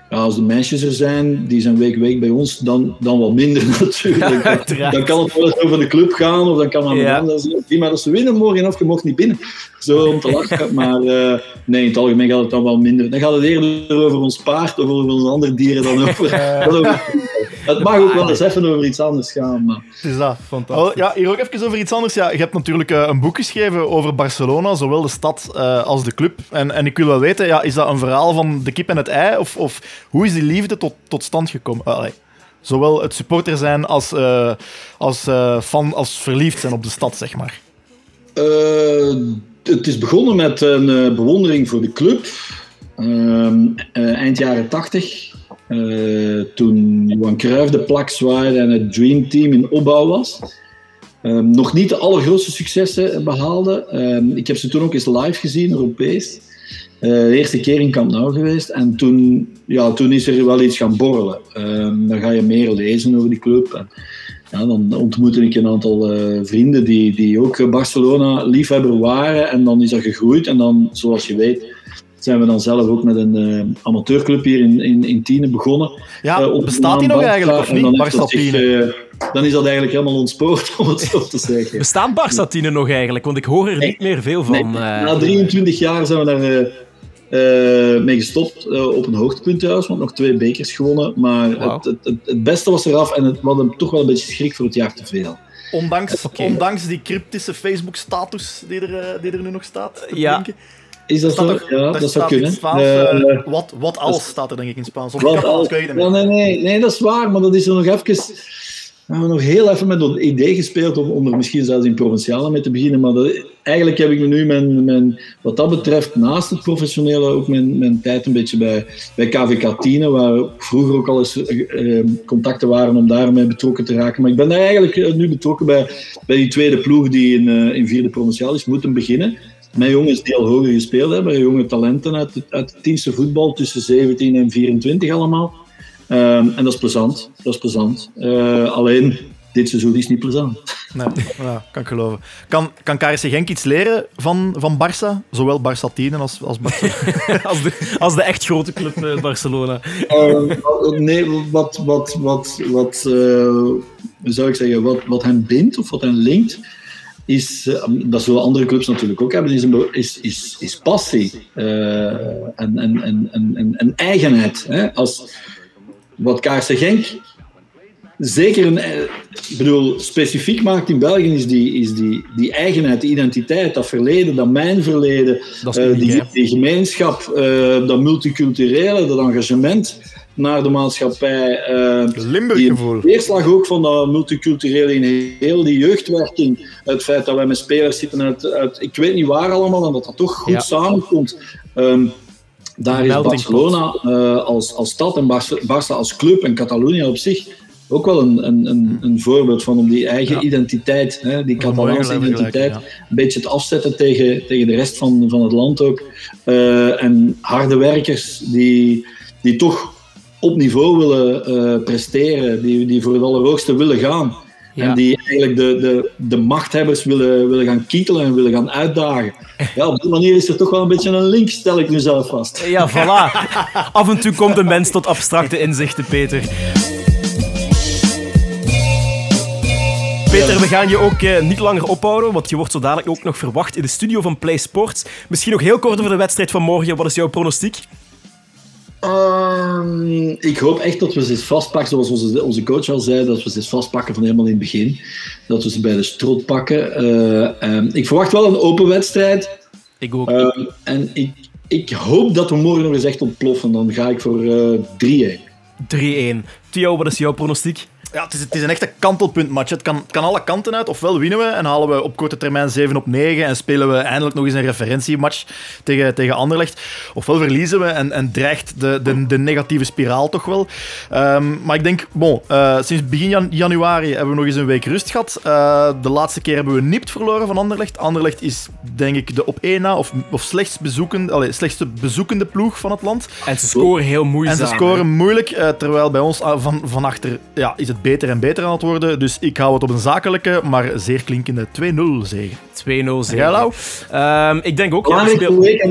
ja, als de meisjes er zijn, die zijn week week bij ons, dan, dan wat minder natuurlijk. dan kan het wel eens over de club gaan of dan kan Ja. ja. zeggen, die maar als ze winnen morgen af, je mocht niet binnen. Zo om te lachen. Maar eh, nee, in het algemeen gaat het dan wel minder. Dan gaat het eerder over ons paard of over onze andere dieren dan over... dan over het mag ook wel eens even over iets anders gaan. Maar... Het is dat. Oh, ja, hier ook even over iets anders. Ja, je hebt natuurlijk eh, een boek geschreven over Barcelona, zowel de stad eh, als de club. En, en ik wil wel weten, ja, is dat een verhaal van de kip en het ei? Of, of hoe is die liefde tot, tot stand gekomen? Allee. Zowel het supporter zijn als, eh, als eh, fan, als verliefd zijn op de stad, zeg maar. Eh, het is begonnen met een eh, bewondering voor de club. Ehm, eh, eind jaren 80, eh, toen Johan Cruijff de plaks waren en het Dream Team in opbouw was. Ehm, nog niet de allergrootste successen behaalde. Ehm, ik heb ze toen ook eens live gezien, Europees. Eh, de eerste keer in Camp Nou geweest. En toen, ja, toen is er wel iets gaan borrelen. Ehm, dan ga je meer lezen over die club. En, ja, dan ontmoette ik een aantal eh, vrienden die, die ook Barcelona-liefhebber waren. En dan is dat gegroeid. En dan, zoals je weet, zijn we dan zelf ook met een eh, amateurclub hier in, in, in Tiene begonnen. Ja, Eh, bestaat die nog Barca. eigenlijk, of En niet? dan eh, is dat eigenlijk helemaal ontspoord, om het zo te zeggen. Bestaan Barça-tienen nog eigenlijk? Want ik hoor er Nee. niet meer veel van. Nee, eh. na 23 jaar zijn we daar eh, eh, mee gestopt eh, op een hoogtepunt trouwens, want nog twee bekers gewonnen. Maar het, het, het, het beste was eraf en het, we hadden toch wel een beetje schrik voor het jaar te veel. Ondanks, ondanks die cryptische Facebook-status die, er, eh, die er nu nog staat. te Ja. Is dat zo? ja, dat zou kunnen. Spaans, Eh, eh, wat, wat als staat er denk ik in Spaans. Wat als- Ja, nee, nee, nee, dat is waar, maar dat is er nog even. We hebben nog heel even met het idee gespeeld om, om er misschien zelfs in provinciale mee te beginnen. Maar dat, eigenlijk heb ik nu mijn, mijn, wat dat betreft, naast het professionele, ook mijn, mijn tijd een beetje bij, bij KVK Tiene, waar vroeger ook al eens eh, eh, contacten waren om daarmee betrokken te raken. Maar ik ben daar eigenlijk eh, nu betrokken bij, bij die tweede ploeg die in, eh, in vierde provinciaal is moeten beginnen. Met jongens die al hoger gespeeld hebben, jonge talenten uit, het- uit het Tiense voetbal tussen 17 en 24 allemaal. Ehm, en dat is plezant. Dat is plezant. Eh, alleen, dit seizoen is niet plezant. Nee, ja, kan ik geloven. Kan, kan KRC Genk iets leren van, van Barça? Zowel Barça 10 als, als Barça. als, de, als de echt grote club eh, Barcelona. Ehm, nee, wat, wat, wat, wat eh, zou ik zeggen, wat, wat hem bindt of wat hem linkt, is, eh, dat zullen andere clubs natuurlijk ook hebben, is, een, is, is, is passie eh, en, en, en, en, en, en eigenheid. Hè? Als, wat KRC Genk zeker een, eh, ik bedoel, specifiek maakt in België is die, is die, die eigenheid, die identiteit, dat verleden, dat mijn verleden, Dat eh, die, die gemeenschap, eh, dat multiculturele, dat engagement naar de maatschappij. eh, die Limburg-gevoel. weerslag ook van dat multiculturele in heel die jeugdwerking. Het feit dat wij met spelers zitten uit, uit ik weet niet waar allemaal, en dat dat toch goed Ja. samenkomt. Ehm, daar is Barcelona eh, als, als stad en Barça als club en Catalonië op zich ook wel een, een, een, een voorbeeld van om die eigen Ja. identiteit, hè, die Catalaanse identiteit, ja. een beetje te afzetten tegen, tegen de rest van, van het land ook. Eh, en harde werkers die, die toch op niveau willen eh, presteren, die, die voor het allerhoogste willen gaan. Ja. En die eigenlijk de, de, de machthebbers willen, willen gaan kietelen en willen gaan uitdagen. Ja, op die manier is er toch wel een beetje een link, stel ik nu zelf vast. Ja, voilà. Af en toe komt een mens tot abstracte inzichten, Peter. Peter, we gaan je ook eh, niet langer ophouden, want je wordt zo dadelijk ook nog verwacht in de studio van Play Sports. Misschien nog heel kort over de wedstrijd van morgen. Wat is jouw pronostiek? Ehm, ik hoop echt dat we ze eens vastpakken, zoals onze, onze coach al zei, dat we ze eens vastpakken van helemaal in het begin. Dat we ze bij de strot pakken. Eh, ehm, ik verwacht wel een open wedstrijd. Ik ook. Ehm, en ik, ik hoop dat we morgen nog eens echt ontploffen. Dan ga ik voor eh 3-1. 3-1. Theo, wat is jouw pronostiek? Ja, het is, het is een echte kantelpuntmatch. Het kan, kan alle kanten uit. Ofwel winnen we en halen we op korte termijn 7 op 9 en spelen we eindelijk nog eens een referentiematch tegen, tegen Anderlecht. Ofwel verliezen we en, en dreigt de, de, de negatieve spiraal toch wel. Ehm, maar ik denk, bon, eh, sinds begin jan- januari hebben we nog eens een week rust gehad. Eh, de laatste keer hebben we nipt verloren van Anderlecht. Anderlecht is, denk ik, de op één na of, of slechts bezoekende, allee, slechtste bezoekende ploeg van het land. En ze scoren heel En moeizaam. ze scoren moeilijk, eh, terwijl bij ons ah, van, van achter ja, is het beter en beter aan het worden. Dus ik hou het op een zakelijke, maar zeer klinkende 2-0 zegen. 2-0 zegen. Jij? Ehm, ik denk ook... Ja, we spelen- week.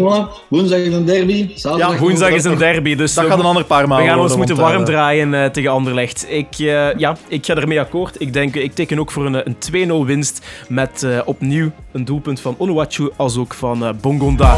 Woensdag is een derby. Zaterdag Ja, Woensdag is een derby, dus Dat we, gaat een ander paar we maanden gaan ons moeten want, warm eh, draaien eh, tegen Anderlecht. Ik, eh, ja, ik ga ermee akkoord. Ik, denk, ik teken ook voor een, een 2-0 winst met eh, opnieuw een doelpunt van Onuachu als ook van eh, Bongonda.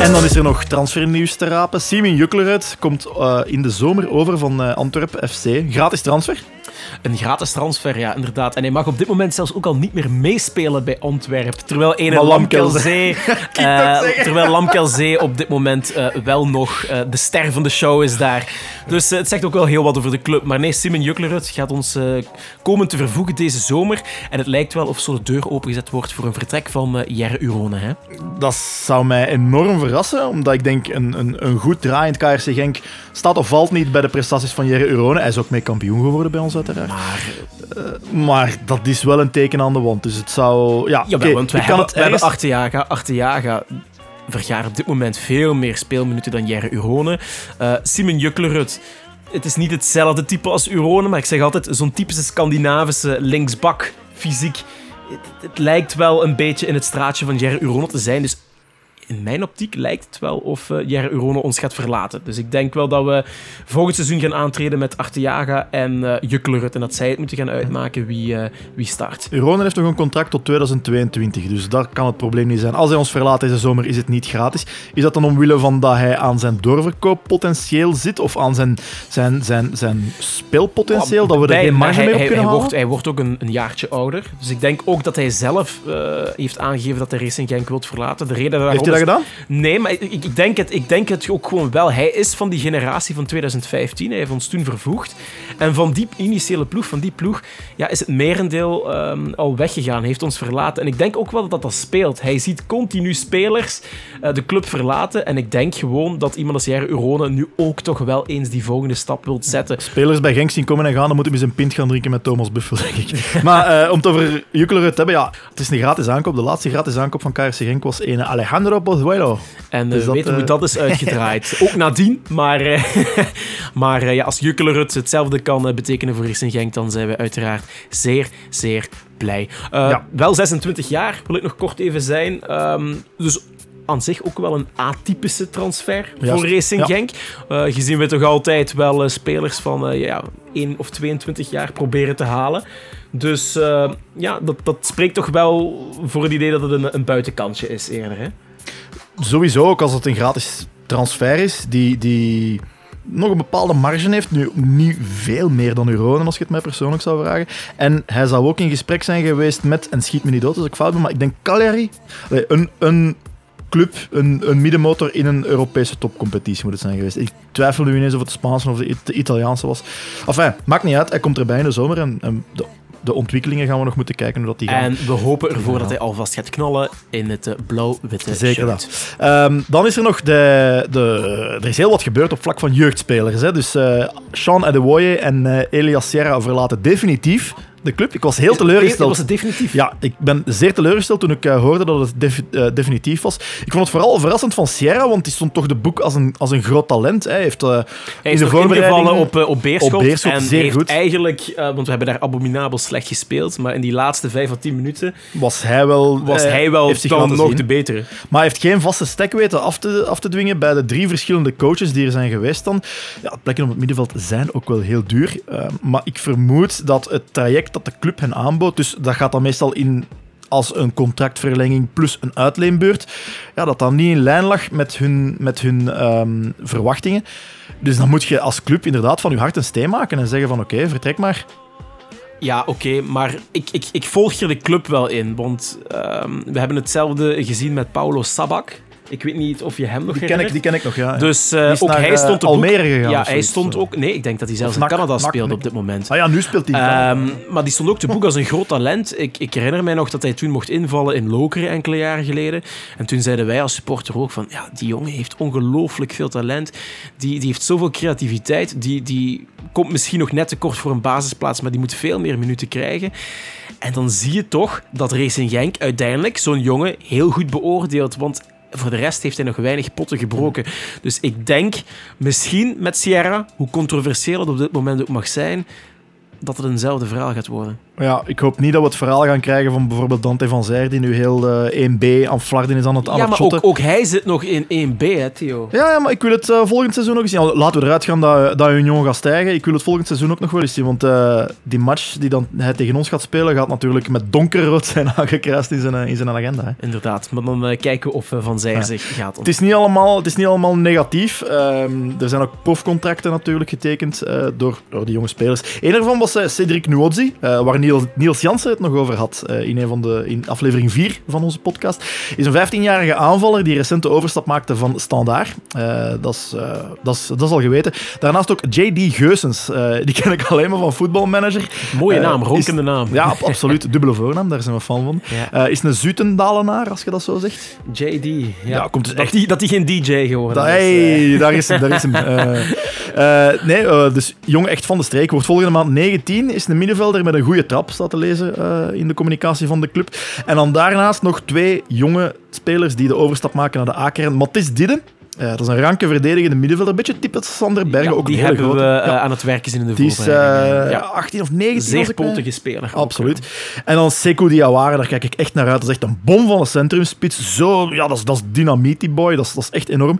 En dan is er nog transfernieuws te rapen. Simin Juklerud komt eh, in de zomer over van eh Antwerp FC. Gratis transfer. Een gratis transfer, ja, inderdaad. En hij mag op dit moment zelfs ook al niet meer meespelen bij Antwerpen. Terwijl ene Lamkelzee, eh, terwijl Lamkelzee op dit moment eh, wel nog eh, de ster van de show is daar. Dus het zegt ook wel heel wat over de club. Maar nee, Simon Juklerud gaat ons komen te vervoegen deze zomer. En het lijkt wel of zo de deur opengezet wordt voor een vertrek van Jerre Urone. Hè? Dat zou mij enorm verrassen, omdat ik denk een, een, een goed draaiend KRC Genk staat of valt niet bij de prestaties van Jerry Urone. Hij is ook mee kampioen geworden bij ons uiteraard. Maar Maar dat is wel een teken aan de wand. Dus het zou... Ja, Jawel, oké, want we ik kan hebben, het ergens- Arteaga. Arteaga vergaart op dit moment veel meer speelminuten dan Jerre Urone. Eh Simon Juklerud. Het is niet hetzelfde type als Urone, maar ik zeg altijd zo'n typische Scandinavische linksbak fysiek. Het, het lijkt wel een beetje in het straatje van Jerre Urone te zijn. Dus in mijn optiek lijkt het wel of eh Jerre Urone ons gaat verlaten. Dus ik denk wel dat we volgend seizoen gaan aantreden met Arteaga en Juklerud. En dat zij het moeten gaan uitmaken wie, eh, wie start. Urone heeft nog een contract tot 2022, dus daar kan het probleem niet zijn. Als hij ons verlaat deze zomer, is het niet gratis. Is dat dan omwille van dat hij aan zijn doorverkooppotentieel zit, of aan zijn, zijn, zijn, zijn speelpotentieel, dat we er geen marge hij, mee op hij- kunnen hij halen? wordt, hij wordt ook een, een jaartje ouder. Dus ik denk ook dat hij zelf heeft aangegeven dat hij Racing Genk wil verlaten. De reden daarom hij dat gedaan? Nee, maar ik, ik, denk het, ik denk het ook gewoon wel. Hij is van die generatie van 2015. Hij heeft ons toen vervoegd. En van die initiële ploeg, van die ploeg, ja, is het merendeel ehm, al weggegaan. Heeft ons verlaten. En ik denk ook wel dat dat speelt. Hij ziet continu spelers eh, de club verlaten. En ik denk gewoon dat iemand als Jerry Urone nu ook toch wel eens die volgende stap wilt zetten. Spelers bij Genk zien komen en gaan, dan moeten we eens een pint gaan drinken met Thomas Buffel, denk ik. maar eh, om het over Juklerud te hebben, ja, het is een gratis aankoop. De laatste gratis aankoop van KRC Genk was een Alejandro Pozuelo. En Dus we dat, weten eh, hoe dat is uitgedraaid. Ook nadien. Maar, eh, maar eh, ja, als Jukkelerud hetzelfde kan eh, betekenen voor Racing Genk, dan zijn we uiteraard zeer, zeer blij. Eh, Ja. Wel 26 jaar, wil ik nog kort even zijn. Ehm, dus aan zich ook wel een atypische transfer Juist, voor Racing ja. Genk. Eh, gezien we toch altijd wel eh, spelers van eh, ja, 1 of 22 jaar proberen te halen. Dus eh, ja, dat, dat spreekt toch wel voor het idee dat het een, een buitenkantje is eerder. Hè? Sowieso, ook als het een gratis transfer is, die, die nog een bepaalde marge heeft. Nu, niet veel meer dan Euronen, als je het mij persoonlijk zou vragen. En hij zou ook in gesprek zijn geweest met, en schiet me niet dood als ik fout ben, maar ik denk Cagliari. Een, een club, een, een middenmotor in een Europese topcompetitie moet het zijn geweest. Ik twijfel nu ineens of het Spaanse of de, It- de Italiaanse was. Enfin, maakt niet uit. Hij komt erbij in de zomer de ontwikkelingen gaan we nog moeten kijken hoe dat die gaan. En we hopen ervoor dat hij alvast gaat knallen in het eh, blauw-witte Zeker shirt. dat. Ehm, dan is er nog de, de... Er is heel wat gebeurd op vlak van jeugdspelers. Hè. Dus eh Sean Adewoye en eh, Elias Sierra verlaten definitief de club. Ik was heel teleurgesteld. was het definitief. Ja, ik ben zeer teleurgesteld toen ik eh, hoorde dat het def- eh, definitief was. Ik vond het vooral verrassend van Sierra, want die stond toch de boek als een, als een groot talent. Hij heeft eh, Hij in is de ingevallen op, op Beerschot. Op Beerschot, en zeer heeft goed. eigenlijk, eh, want we hebben daar abominabel slecht gespeeld, maar in die laatste vijf of tien minuten was hij wel... was hij wel heeft zich dan laten nog de betere. Maar hij heeft geen vaste stek weten af te, af te dwingen bij de drie verschillende coaches die er zijn geweest dan. Ja, plekken op het middenveld zijn ook wel heel duur. eh, maar ik vermoed dat het traject dat de club hen aanbood, dus dat gaat dan meestal in als een contractverlenging plus een uitleenbeurt, ja, dat dat niet in lijn lag met hun, met hun ehm, verwachtingen. Dus dan moet je als club inderdaad van je hart een steen maken en zeggen van oké, vertrek maar. Ja, oké, maar ik, ik, ik volg hier de club wel in, want ehm, we hebben hetzelfde gezien met Paulo Sabak. Ik weet niet of je hem nog Die ken ik, die ken ik nog, ja. Dus eh, Die is ook naar, hij eh, stond op Almere gegaan Ja, hij stond ook. Nee, ik denk dat hij zelfs in Canada NAC, speelde op dit moment. Ah ja, nu speelt hij. Ehm, maar die stond ook te boek als een groot talent. Ik, ik herinner mij nog dat hij toen mocht invallen in Lokeren enkele jaren geleden. En toen zeiden wij als supporter ook van... Ja, die jongen heeft ongelooflijk veel talent. Die, die heeft zoveel creativiteit. Die, die komt misschien nog net tekort voor een basisplaats, maar die moet veel meer minuten krijgen. En dan zie je toch dat Racing Genk uiteindelijk zo'n jongen heel goed beoordeelt. Want voor de rest heeft hij nog weinig potten gebroken. Dus ik denk misschien met Sierra, hoe controversieel het op dit moment ook mag zijn, dat het eenzelfde verhaal gaat worden. Ja, ik hoop niet dat we het verhaal gaan krijgen van bijvoorbeeld Dante van Zijr, die nu heel eh, 1B aan Flarden is aan het, aan ja, maar ook, ook hij zit nog in 1B, hè, Theo. Ja, ja, maar ik wil het eh, volgend seizoen nog eens zien. Laten we eruit gaan dat, dat Union gaat stijgen. Ik wil het volgend seizoen ook nog wel eens zien. Want eh, die match die dan hij tegen ons gaat spelen, gaat natuurlijk met donkerrood zijn aangekruist in zijn, eh, in zijn agenda. Hè. Inderdaad, maar dan eh, kijken of eh, Van Zijr Ja. zich gaat Het is niet allemaal, het is niet allemaal negatief. Ehm, er zijn ook profcontracten natuurlijk getekend eh, door, door die jonge spelers. Eén daarvan was eh, Cedric Nuodzi, eh, waar Niels, Niels Jansen het nog over had eh, in, een van de, in aflevering 4 van onze podcast. Is een 15-jarige aanvaller die recent de overstap maakte van Standaard. Eh, dat, is, eh, dat, is, dat is al geweten. Daarnaast ook J.D. Geusens. die ken ik alleen maar van voetbalmanager. Mooie naam, is- ronkende naam. Ja, ab- absoluut. Dubbele voornaam, daar zijn we fan van. Ja. Is een Zutendalenaar, als je dat zo zegt. JD. Ja, Ja, komt dus dat, echt- die, dat die geen DJ geworden Da- is. hey, daar is hem, daar is hem. Nee, dus jong echt van de streek. Wordt volgende maand 19. Is een middenvelder met een goede trap, staat te lezen eh, in de communicatie van de club. En dan daarnaast nog twee jonge spelers die de overstap maken naar de A-kern. Mathis Didden. Eh, dat is een ranke verdedigende middenvelder. Een beetje type Sander Bergen. Ja, ook die hebben we eh, Ja, aan het werken zien in de die is voorbereiding. eh, ja. 18 of 19. als Zeer potige speler. ook, Absoluut. En dan Sekou Diawara, daar kijk ik echt naar uit. Dat is echt een bom van een centrumspits. Zo, ja, dat is, dat is dynamiet, die boy. Dat is, dat is echt enorm.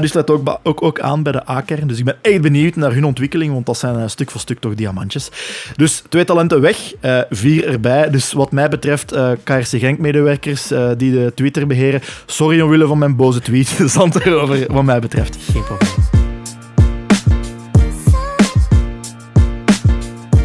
Dus let ook, ook, ook aan bij de A-kern. Dus ik ben echt benieuwd naar hun ontwikkeling, want dat zijn stuk voor stuk toch diamantjes. Dus twee talenten weg, vier erbij. Dus wat mij betreft, KRC Genk-medewerkers die de Twitter beheren, sorry omwille van mijn boze tweet. Zand erover, wat mij betreft. Geen probleem.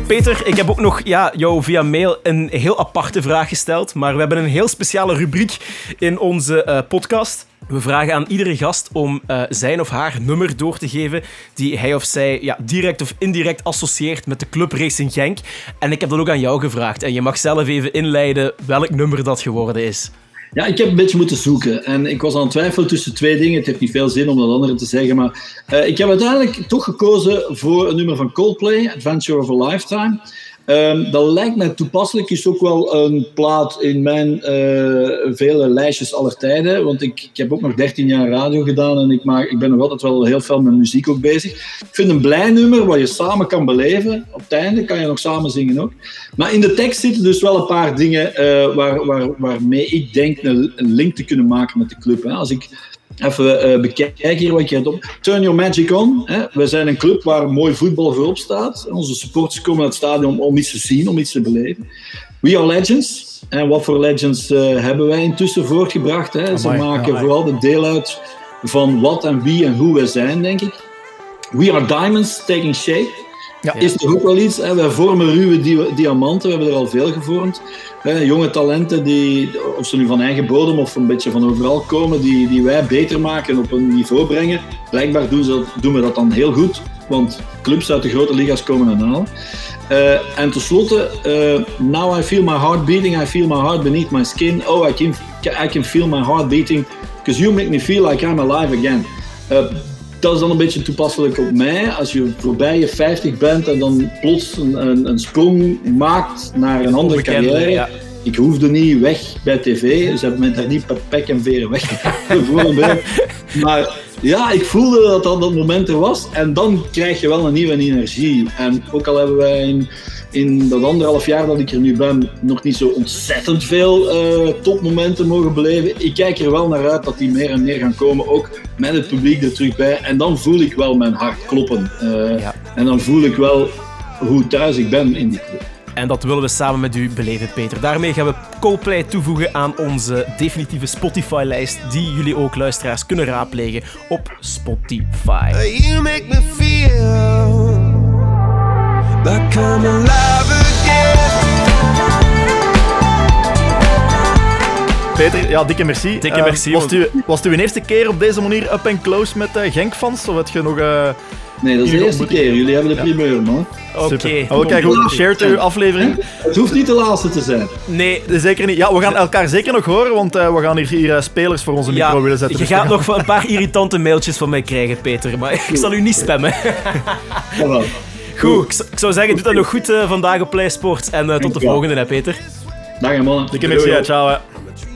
Peter, ik heb ook nog ja, jou via mail een heel aparte vraag gesteld. Maar we hebben een heel speciale rubriek in onze eh, podcast. We vragen aan iedere gast om eh, zijn of haar nummer door te geven die hij of zij ja, direct of indirect associeert met de club Racing Genk. En ik heb dat ook aan jou gevraagd. En je mag zelf even inleiden welk nummer dat geworden is. Ja, ik heb een beetje moeten zoeken. En ik was aan het twijfelen tussen twee dingen. Het heeft niet veel zin om dat andere te zeggen. Maar eh, ik heb uiteindelijk toch gekozen voor een nummer van Coldplay, Adventure of a Lifetime. Ehm, dat lijkt mij toepasselijk. Is ook wel een plaat in mijn eh, vele lijstjes aller tijden. Want ik, ik heb ook nog 13 jaar radio gedaan. En ik, ik ben nog altijd wel heel veel met muziek ook bezig. Ik vind een blij nummer wat je samen kan beleven. Op het einde kan je nog samen zingen ook. Maar in de tekst zitten dus wel een paar dingen eh, waar, waar, waarmee ik denk een, een link te kunnen maken met de club. Hè. Als ik even eh, bekijk hier wat ik heb op. Turn your magic on. Hè. We zijn een club waar mooi voetbal voorop staat. Onze supporters komen naar het stadion om, iets te zien, om iets te beleven. We are legends. En wat voor legends eh, hebben wij intussen voortgebracht? Hè? Ze Amai, maken vooral de deel uit van wat en wie en hoe we zijn, denk ik. We are diamonds taking shape. Ja. Is er ook wel iets? Hè? Wij vormen ruwe dia- diamanten, we hebben er al veel gevormd. Jonge talenten, die, of ze nu van eigen bodem of een beetje van overal komen, die, die wij beter maken en op een niveau brengen. Blijkbaar doen, ze, doen we dat dan heel goed, want clubs uit de grote liga's komen het halen. Eh, en tenslotte, eh, now I feel my heart beating, I feel my heart beneath my skin. Oh, I can, I can feel my heart beating, because you make me feel like I'm alive again. Eh, dat is dan een beetje toepasselijk op mij. Als je voorbij je 50 bent en dan plots een, een, een sprong maakt naar een andere carrière. ja. Ik hoefde niet weg bij tv. Ze hebben me daar niet per pek en veren een bij. Maar ja, ik voelde dat dat dat moment er was. En dan krijg je wel een nieuwe energie. En ook al hebben wij in, in dat anderhalf jaar dat ik er nu ben, nog niet zo ontzettend veel eh, topmomenten mogen beleven. Ik kijk er wel naar uit dat die meer en meer gaan komen. Ook met het publiek er terug bij. En dan voel ik wel mijn hart kloppen. Eh, Ja. En dan voel ik wel hoe thuis ik ben in die club. En dat willen we samen met u beleven, Peter. Daarmee gaan we Coldplay toevoegen aan onze definitieve Spotify-lijst, die jullie ook, luisteraars, kunnen raadplegen op Spotify. You make me feel alive again. Peter, ja, dikke merci. Dikke Eh, merci, Was het, uw, was het uw eerste keer op deze manier up and close met uh, Genk-fans? Of heb je nog... eh, Nee, dat is de eerste keer. Jullie hebben de primeur, man. Oké. Oh, kijk, shared uw aflevering. Het hoeft niet de laatste te zijn. Nee, Zeker niet. Ja, we gaan elkaar zeker nog horen, want eh, we gaan hier, hier eh, spelers voor onze micro ja, willen zetten. je Dus gaat nog een paar irritante mailtjes van mij krijgen, Peter. Maar ik zal u niet spammen. Jawel. Goed, ik, ik zou zeggen, doe dat nog goed eh, vandaag op PlaySports. En eh, tot de volgende, hè, Peter. Dag, mannen. Dikke merci, ja, ciao. hè.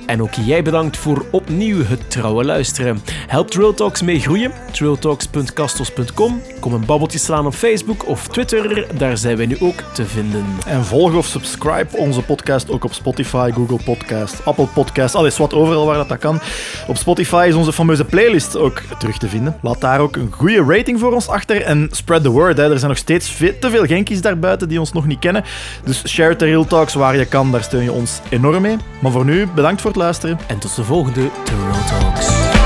En ook jij bedankt voor opnieuw het trouwe luisteren. Help Trail Talks mee groeien? trailtalks.castos.com. Kom een babbeltje slaan op Facebook of Twitter, daar zijn wij nu ook te vinden. En volg of subscribe onze podcast ook op Spotify, Google Podcast, Apple Podcast, alles wat overal waar dat, dat kan. Op Spotify is onze fameuze playlist ook terug te vinden. Laat daar ook een goede rating voor ons achter en spread the word. Er zijn nog steeds te veel Genkies daarbuiten die ons nog niet kennen. Dus share de Talks waar je kan, daar steun je ons enorm mee. Maar voor nu, bedankt voor het luisteren. En tot de volgende Trail Talks.